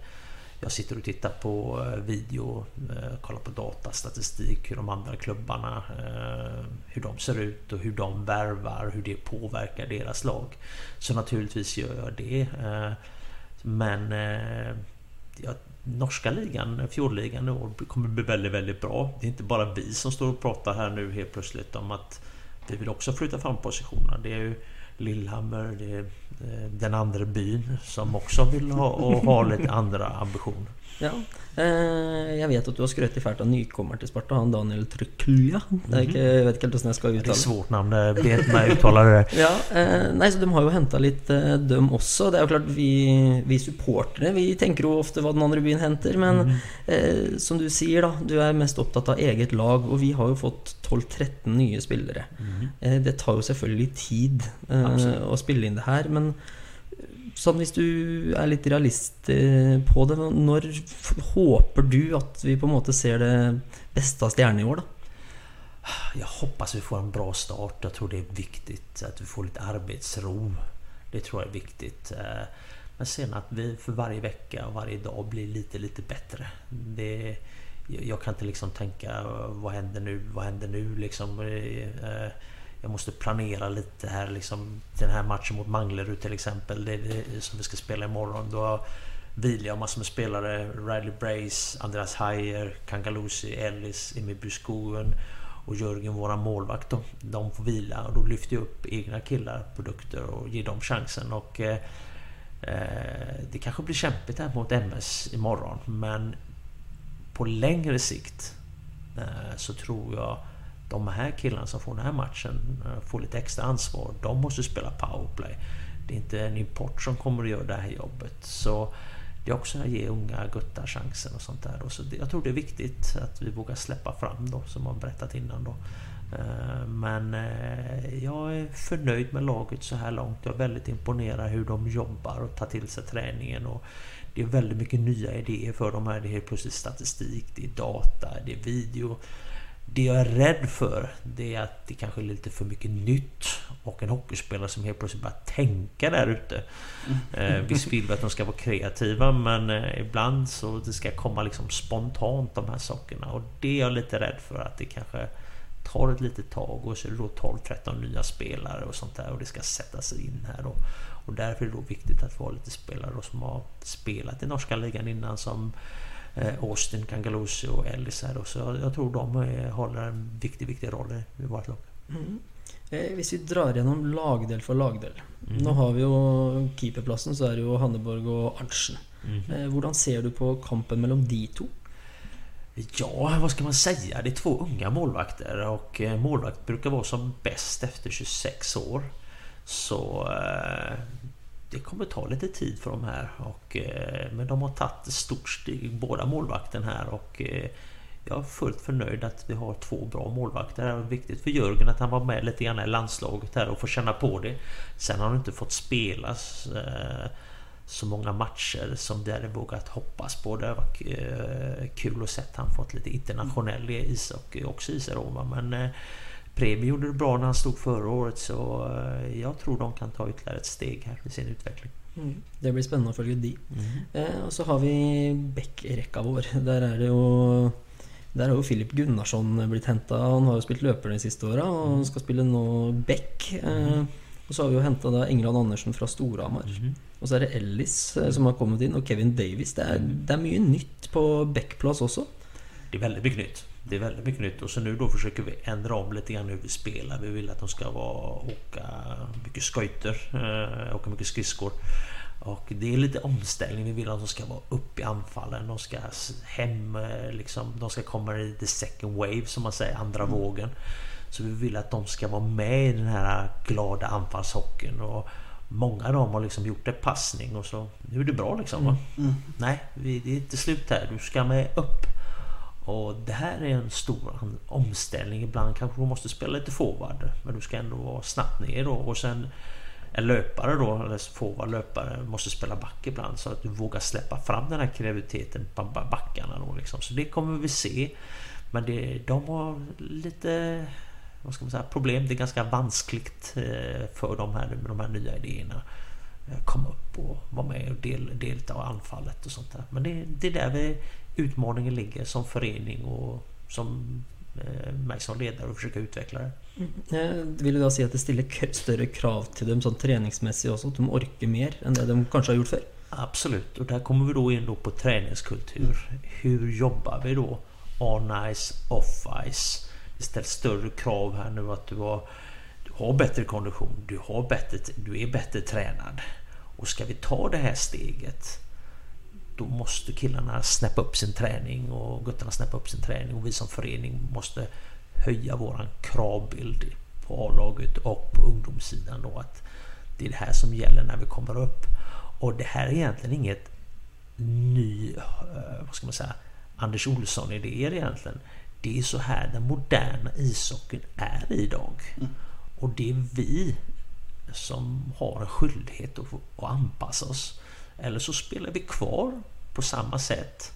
jag sitter och tittar på eh, video, eh, kollar på datastatistik, hur de andra klubbarna, eh, hur de ser ut och hur de värvar, hur det påverkar deras lag. Så naturligtvis gör jag det. Men eh, ja, norska ligan, fjordligan i år kommer bli väldigt, väldigt bra. Det är inte bara vi som står och pratar här nu helt plötsligt om att vi vill också flytta fram positionerna. Det är ju Lillhammer, det är eh, den andra byn som också vill ha, och ha lite andra ambitioner. Ja. Eh, jeg vet at du har skrøt fælt av nykommeren til Sparta, han Daniel. Det er ikke, jeg vet ikke helt hvordan jeg skal Det är uttale svårt namn, be inte mig uttala det. *laughs* Ja, eh, nei, så De har jo henta litt, eh, dem også. Det er jo klart Vi, vi supportere vi tenker jo ofte hva den andre byen henter. Men eh, som du sier, da du er mest opptatt av eget lag. Og vi har jo fått 12-13 nye spillere. Eh, det tar jo selvfølgelig tid eh, å spille inn det her. Men sånn hvis du er litt realist eh, på det, når håper du at vi på en måte ser det beste av stjernene i år, da? Jag hoppas vi får en bra start. Jag tror det är viktigt att vi får lite arbetsro. Det tror jag är viktigt. Eh, Men sen att vi för varje vecka och varje dag blir lite, lite bättre. Det, jag kan inte liksom tänka eh, vad händer nu, vad händer nu liksom. Jag måste planera lite här liksom. Den här matchen mot Manglerud till exempel, det, det, som vi ska spela imorgon. Då vilar jag massor med spelare. Riley Brace, Andreas Hayer, Kangalusi, Ellis, Emil Buskoen. och Jörgen, våra målvakt, då, de får vila och då lyfter jag upp egna killar, produkter och ger dem chansen. Och eh, eh Det kanske blir kämpigt här mot MS imorgon men på längre sikt eh, så tror jag de här killarna som får den här matchen eh, får lite extra ansvar. De måste spela powerplay. Det är inte en import som kommer att göra det här jobbet. Så det är också att ge unga guttar chansen och sånt där. Så jag tror det är viktigt att vi vågar släppa fram då, som man berättat innan då. Eh, men eh, jag är förnöjd med laget så här långt. Jag är väldigt imponerad hur de jobbar och tar till sig träningen. Och det är väldigt mycket nya idéer för dem här. Det är helt plötsligt statistik, det är data, det är video. Det jag är rädd för det är att det kanske är lite för mycket nytt och en hockeyspelare som helt plötsligt börjar tänka där ute. Eh, visst vill vi att de ska vara kreativa men eh, ibland så det ska komma liksom spontant de här sakerna och det är jag lite rädd för att det kanske tar ett litet tag och så är det då 12-13 nya spelare och sånt där och det ska sätta sig in här då. Och därför är det då viktigt att få lite spelare som har spelat i norska ligan innan som Austin, Kangalusi och Ellis här då. Så jag tror de håller en viktig, viktig roll i vårt lag. Mm. Eh, hvis vi drar gjennom lagdel for lagdel mm. Nå har vi jo keeperplassen, så er det jo Hanneborg og Arntzen. Mm. Hvordan ser du på kampen mellom de to? Ja, vad ska man säga? Det är två unga målvakter och eh, målvakt brukar vara som bäst efter 26 år. Så eh, det kommer ta lite tid för de här. Och, eh, men de har tagit ett stort steg, båda målvakten här. Och eh, jag är fullt förnöjd att vi har två bra målvakter. Det är viktigt för Jörgen att han var med lite grann i landslaget här och får känna på det. Sen har han inte fått spela eh, så många matcher som det hade vågat hoppas på. Det var varit kul att se att han fått lite internationell ishockey också i sig. Men eh, Premi gjorde det bra när han stod förra året så jag tror de kan ta ytterligare ett steg här i sin utveckling. Mm. Det blir spännande att följa de. Mm. Eh, och så har vi Beck-rekka vår. Där är det ju der har jo Filip Gunnarsson blitt henta. Han har jo spilt løper de siste åra og han skal spille nå back. Eh, og så har vi jo henta England Andersen fra Storhamar. Mm. Og så er det Ellis eh, som har kommet inn, og Kevin Davies. Det er, det är mycket nytt på backplass också. Det är väldigt mycket nytt. Det är väldigt mycket nytt och så nu då försöker vi ändra om lite grann hur vi spelar. Vi vill att de ska vara, åka mycket skojter, eh, åka mycket skridskor. Och det är lite omställning. Vi vill att de ska vara upp i anfallen. De ska hem, eh, liksom, de ska komma i the second wave som man säger, andra mm. vågen. Så vi vill att de ska vara med i den här glada anfallshockeyn. Och många av dem har liksom gjort en passning och så nu är det bra liksom. Mm. Mm. Nej, det är inte slut här. Du ska med upp. Och det här är en stor omställning. Ibland kanske du måste spela lite forward. Men du ska ändå vara snabbt ner då. Och sen en löpare då, eller forward löpare, måste spela back ibland så att du vågar släppa fram den här kreativiteten på backarna då liksom. Så det kommer vi se. Men det, de har lite vad ska man säga, problem. Det är ganska vanskligt eh, för de här, med de här nya idéerna. Eh, komma upp och vara med och del, delta av anfallet och sånt där. Men det, det är där vi, utmaningen ligger som förening och som eh, mig som ledare och försöka utveckla det. Mm. Vill du då säga att det ställer större krav till dem som träningsmässigt också? Att de orkar mer än det de kanske har gjort förr? Absolut, och där kommer vi då in då på träningskultur. Hur jobbar vi då? On-ice, off-ice. Det ställs större krav här nu att du har, du har bättre kondition, du, har bättre, du är bättre tränad. Och ska vi ta det här steget då måste killarna snäppa upp sin träning och guttarna snäppa upp sin träning och vi som förening måste höja våran kravbild på A-laget och på ungdomssidan då att det är det här som gäller när vi kommer upp. Och det här är egentligen inget ny, eh, vad ska man säga, Anders Olsson-idéer egentligen. Det är så här den moderna ishockeyn är idag. Mm. Och det är vi som har en skyldighet att, att anpassa oss. Eller så spelar vi kvar på samma sätt.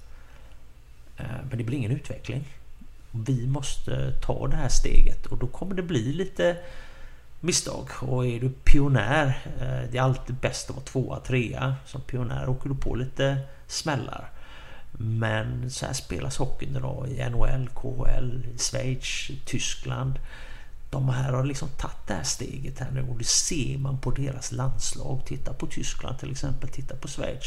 Eh, men det blir ingen utveckling. Vi måste ta det här steget och då kommer det bli lite misstag. Och är du pionjär, eh, det är alltid bäst att vara tvåa, trea. Som pionjär åker du på lite smällar. Men så här spelas hockeyn idag i NHL, KHL, Schweiz, Tyskland. De här har liksom tagit det här steget här nu och det ser man på deras landslag. Titta på Tyskland till exempel, titta på Schweiz.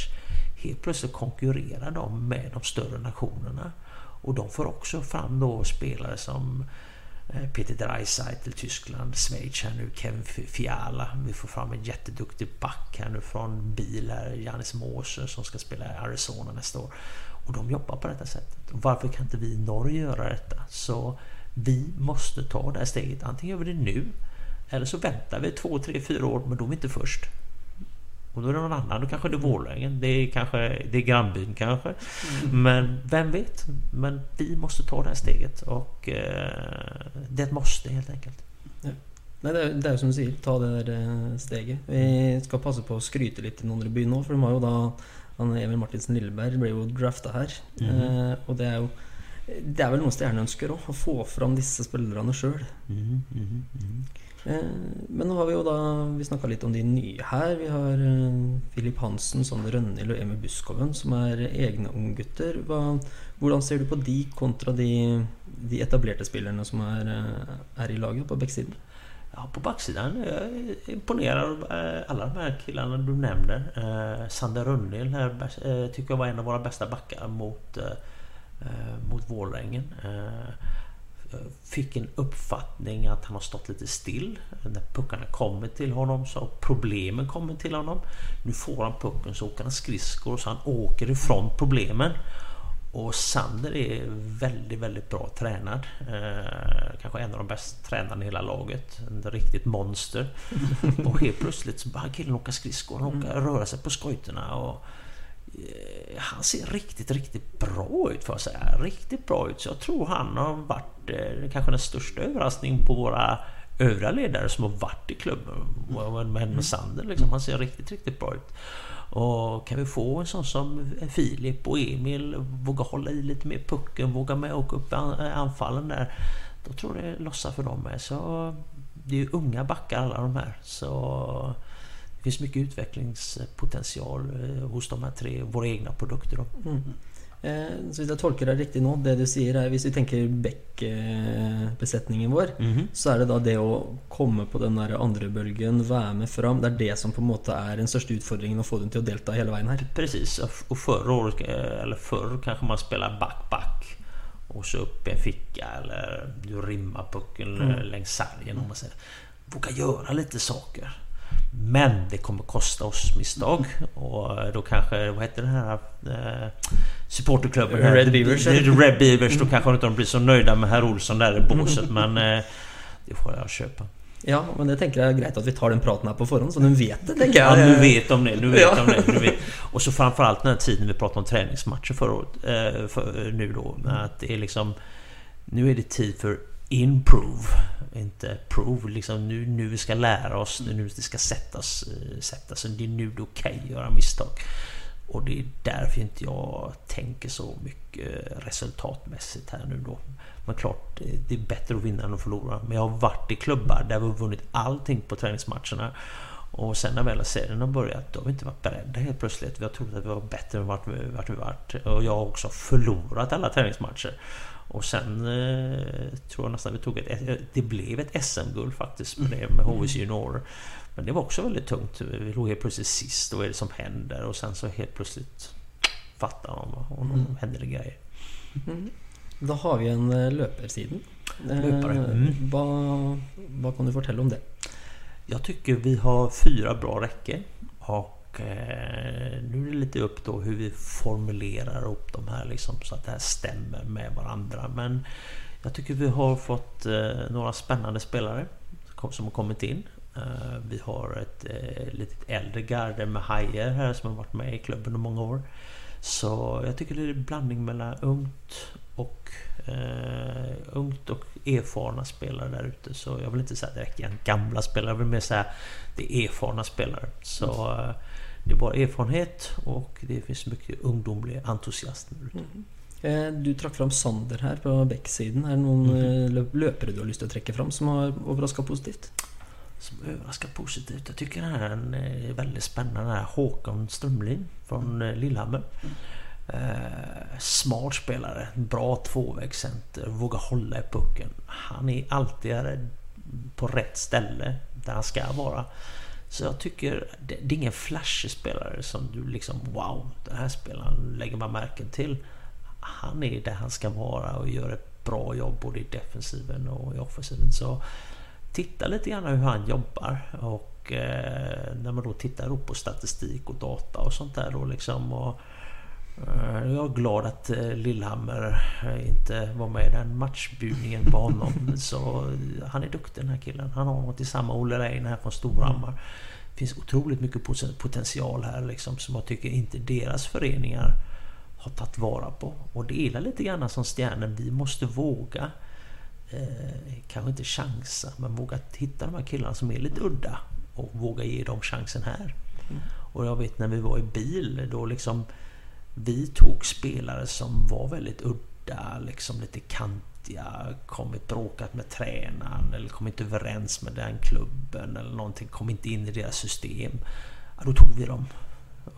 Helt plötsligt konkurrerar de med de större nationerna. Och de får också fram då spelare som eh, Peter Dreisaitl, Tyskland, Schweiz här nu, Kevin Fiala. Vi får fram en jätteduktig back här nu från Bil Janis Moser som ska spela i Arizona nästa år. Och de jobbar på detta sättet. Och varför kan inte vi i Norge göra detta? Så vi måste ta det här steget. Antingen gör vi det nu eller så väntar vi två, tre, fyra år men då är vi inte först. Och då är det någon annan, då kanske det är Borlängen, det är kanske det är grannbyn kanske. Mm. Men vem vet? Men vi måste ta det här steget och eh, det måste helt enkelt. Ja. Nej, det, är, det är som du säger, ta det där eh, steget. Vi ska passa på att skryta lite i Nordre by nu, för de har ju då han Emil Martinsen Lilleberg blev ju drafta här. Mm. Eh, och det är ju det är väl noe stjärnene ønsker òg, å få fram disse spillerne sjøl. Mm, mm, mm. Eh, men nå har vi jo da Vi snakka litt om de nye her. Vi har Filip eh, Hansen, Sander Rønhild og Emil Buskoven, som er egne unggutter. Hvordan ser du på de kontra de, de etablerte spillerne som er, eh, er i laget på backsiden? Ja, på backsidan är jag imponerad av alla de här killarna du nämner. Sander Rönnhild här tycker jag var en av våra bästa backar mot, mot Vålängen fick en uppfattning att han har stått lite still. När puckarna kommer till honom så har problemen kommit till honom. Nu får han pucken så åker han skridskor så han åker ifrån problemen. Och Sander är väldigt, väldigt bra tränad. Eh, kanske en av de bäst tränade i hela laget. En riktigt monster. *laughs* Och helt plötsligt så börjar killen åka skridskor. Han åker, röra sig på skojterna. Och, Eh, han ser riktigt, riktigt bra ut får jag säga. Riktigt bra ut. Så jag tror han har varit eh, kanske den största överraskningen på våra övriga ledare som har varit i klubben. Med, med Sander liksom. Han ser riktigt, riktigt bra ut. Och kan vi få en sån som Filip och Emil våga hålla i lite mer pucken, våga med och åka upp anfallen där. Då tror jag det lossar för dem med. Så det är ju unga backar alla de här. Så finns mycket utvecklingspotential eh, hos de här tre, våra egna produkter. Mm. Eh, så jag tolkar det riktigt nu, det du säger är, om vi tänker Beck-besättningen vår, mm. så är det då det att komma på den där andra bölgen, vara med fram, det är det som på något sätt är den största utmaningen att få den till att delta hela vägen här. Precis, och förra året, eh, eller förr kanske man spelar back-back och så upp en ficka eller du rimmar pucken mm. längs sargen om man säger. Våga göra lite saker. Men det kommer kosta oss misstag. Och då kanske, vad heter den här eh, supporterklubben? Red Beavers. Red Beavers. Då kanske inte de blir så nöjda med herr Olsson där i båset. *laughs* Men eh, det får jag köpa. Ja, men det tänker jag är grejt att vi tar den praten här på förhand så de vet det. Tänker jag. Ja, nu vet de det. Nu vet ja. de det. Nu vet. Och så framförallt den här tiden vi pratade om träningsmatcher förra året. Eh, för, nu då. Att det är liksom... Nu är det tid för improve inte prove. Liksom nu, nu vi ska lära oss, nu, nu det ska sättas, eh, sättas. Det är nu det är okej att göra misstag. Och det är därför inte jag tänker så mycket resultatmässigt här nu då. Men klart, eh, det är bättre att vinna än att förlora. Men jag har varit i klubbar där vi har vunnit allting på träningsmatcherna. Och sen när väl serien har börjat, då har vi inte varit beredda helt plötsligt. Vi har trott att vi var bättre än vart vi, vart vi varit. Och jag har också förlorat alla träningsmatcher. Och sen eh, tror jag nästan vi tog ett... Det blev ett SM-guld faktiskt med det med HVs mm. juniorer. Men det var också väldigt tungt. Vi låg helt plötsligt sist. Vad är det som händer? Och sen så helt plötsligt fattar och då mm. händer det grejer. Mm. Då har vi en eh, löparsida. Löpare. Eh, mm. Vad, vad kan du fortälla om det? Jag tycker vi har fyra bra räcken. Och nu är det lite upp då hur vi formulerar upp de här liksom, så att det här stämmer med varandra. Men jag tycker vi har fått eh, några spännande spelare som har kommit in. Eh, vi har ett litet äldre garde med Hajer här som har varit med i klubben i många år. Så jag tycker det är en blandning mellan ungt och uh, ungt och erfarna spelare där ute. Så jag vill inte säga direkt igen gamla spelare, jag vill mer säga det är erfarna spelare. Så uh, det är bara erfarenhet och det finns mycket ungdomlig entusiasm. Mm. Eh, du trakk fram Sander här på backsidan. Är det någon mm. löpare du har lust att träcka fram som har överraskat positivt? Som överraskar positivt? Jag tycker den här är väldigt spännande. Här Håkan Strömlin från Lillehammer. Mm. Eh, smart spelare, bra tvåvägscenter, vågar hålla i pucken. Han är alltid på rätt ställe där han ska vara. Så jag tycker det, det är ingen flashig spelare som du liksom Wow, den här spelaren lägger man märken till. Han är där han ska vara och gör ett bra jobb både i defensiven och i offensiven. Så titta lite grann hur han jobbar. Och eh, när man då tittar på statistik och data och sånt där då liksom. Och, eh, jag är glad att eh, Lillhammer eh, inte var med i den matchbjudningen på honom. *laughs* Så han är duktig den här killen. Han har något i samma Olle Rein här från Storhammar. Det finns otroligt mycket poten- potential här liksom som jag tycker inte deras föreningar har tagit vara på. Och det är lite grann som stjärnen. Vi måste våga eh, kanske inte chansa, men våga hitta de här killarna som är lite udda och våga ge dem chansen här. Och jag vet när vi var i bil, då liksom vi tog spelare som var väldigt udda, liksom lite kantiga, kommit bråkat med tränaren eller kom inte överens med den klubben eller någonting, kom inte in i deras system. Ja, då tog vi dem.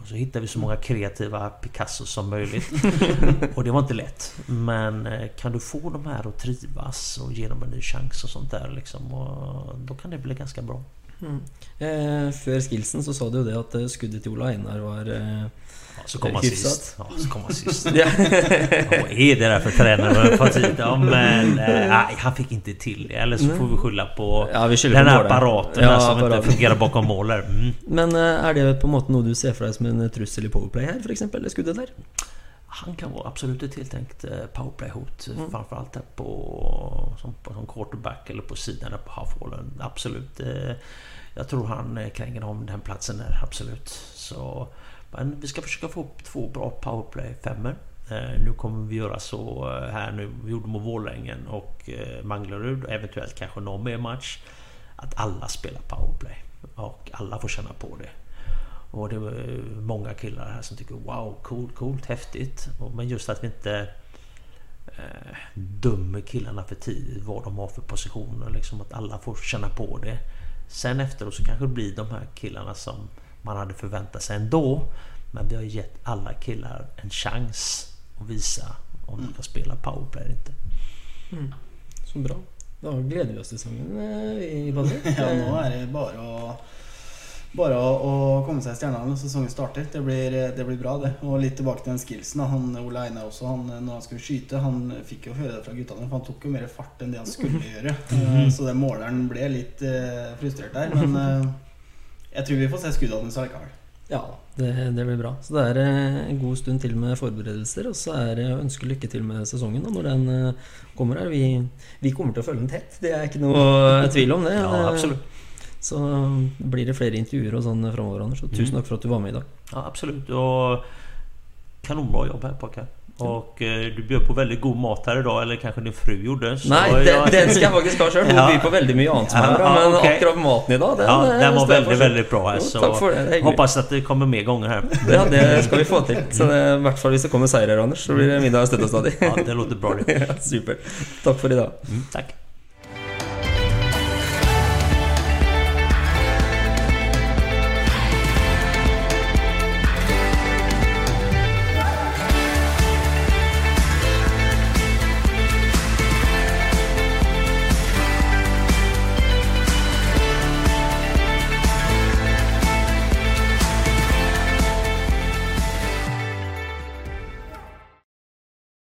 Och så hittade vi så många kreativa Picasso som möjligt. *laughs* och det var inte lätt. Men eh, kan du få de här att trivas och ge dem en ny chans och sånt där liksom. Och då kan det bli ganska bra. Eh, før skillsen så sa du det at eh, skuddet til Ola Einar var eh, Ja, så kom han sist. Ja, så kom han sist. Vad är det där för tid? Ja, men eh, nej, han fick inte till det. Eller så får vi skylla på Ja, vi den här apparaten Ja, där som apparaten. inte fungerar bakom mål. där. Mm. Men eh, er det på måte noe du ser for deg som en trussel i powerplay her, f.eks.? Det skuddet der? Han kan vara absolut ett tilltänkt eh, powerplay-hot. Mm. Framförallt där på som, på, som quarterback eller på sidan där på halfwallen. Absolut. Jag tror han kränger om den platsen där. Absolut. Så, men vi ska försöka få upp två bra powerplay femmer eh, Nu kommer vi göra så eh, här nu. Vi gjorde mot Vårlängen och eh, Manglerud. och Eventuellt kanske någon mer match. Att alla spelar powerplay. Och alla får känna på det. Och det är många killar här som tycker wow, coolt, coolt, häftigt. Men just att vi inte eh, dömer killarna för tidigt, vad de har för positioner. Liksom att alla får känna på det. Sen efteråt så kanske det blir de här killarna som man hade förväntat sig ändå. Men vi har gett alla killar en chans att visa om de kan spela powerplay eller inte. Så bra. Da gleder vi oss til sesongen eh, i Badre. *laughs* Ja, nå er det bare å bare å, komme seg i stjernene når sesongen starter. Det blir, det blir bra, det. Og litt tilbake til den skillsen. Han, Ole Einar også, han, når han skulle skyte, han fikk jo høre det fra guttene, for han tok jo mer fart enn det han skulle gjøre. Eh, Så den måleren ble litt eh, frustrert der. Men *laughs* eh, jeg tror vi får se skuddene hans allikevel. Ja, det, det blir bra. Så det er eh, en god stund til med forberedelser. Og så er det å ønske lykke til med sesongen da, når den eh, kommer her. Vi, vi kommer til å følge den tett, det er ikke noe tvil om det. Ja, Det- absolut. Så blir det flere intervjuer og sånn framover, Anders. Og tusen takk for at du var med i dag. Ja, absolut. Och kanonbra jobb här pojkar. Och eh, du bjöd på väldigt god mat här idag, eller kanske din fru gjorde. så Nei, jag- den, den skal jeg faktisk ha sjøl. Hun Ja. byr på annet som er Ja, bra. Men ok. akkurat maten i dag, den, Ja, eh, den var väldigt, väldigt bra här. Jo, Så det. hoppas att det kommer mer gånger här. Ja, det skal vi få til. Så det, i hvert fall hvis det kommer seirer, Anders, så blir det middag støtt og stadig. Ja, det låter bra det. *laughs* Ja, Supert. Takk for i dag. Mm, tack.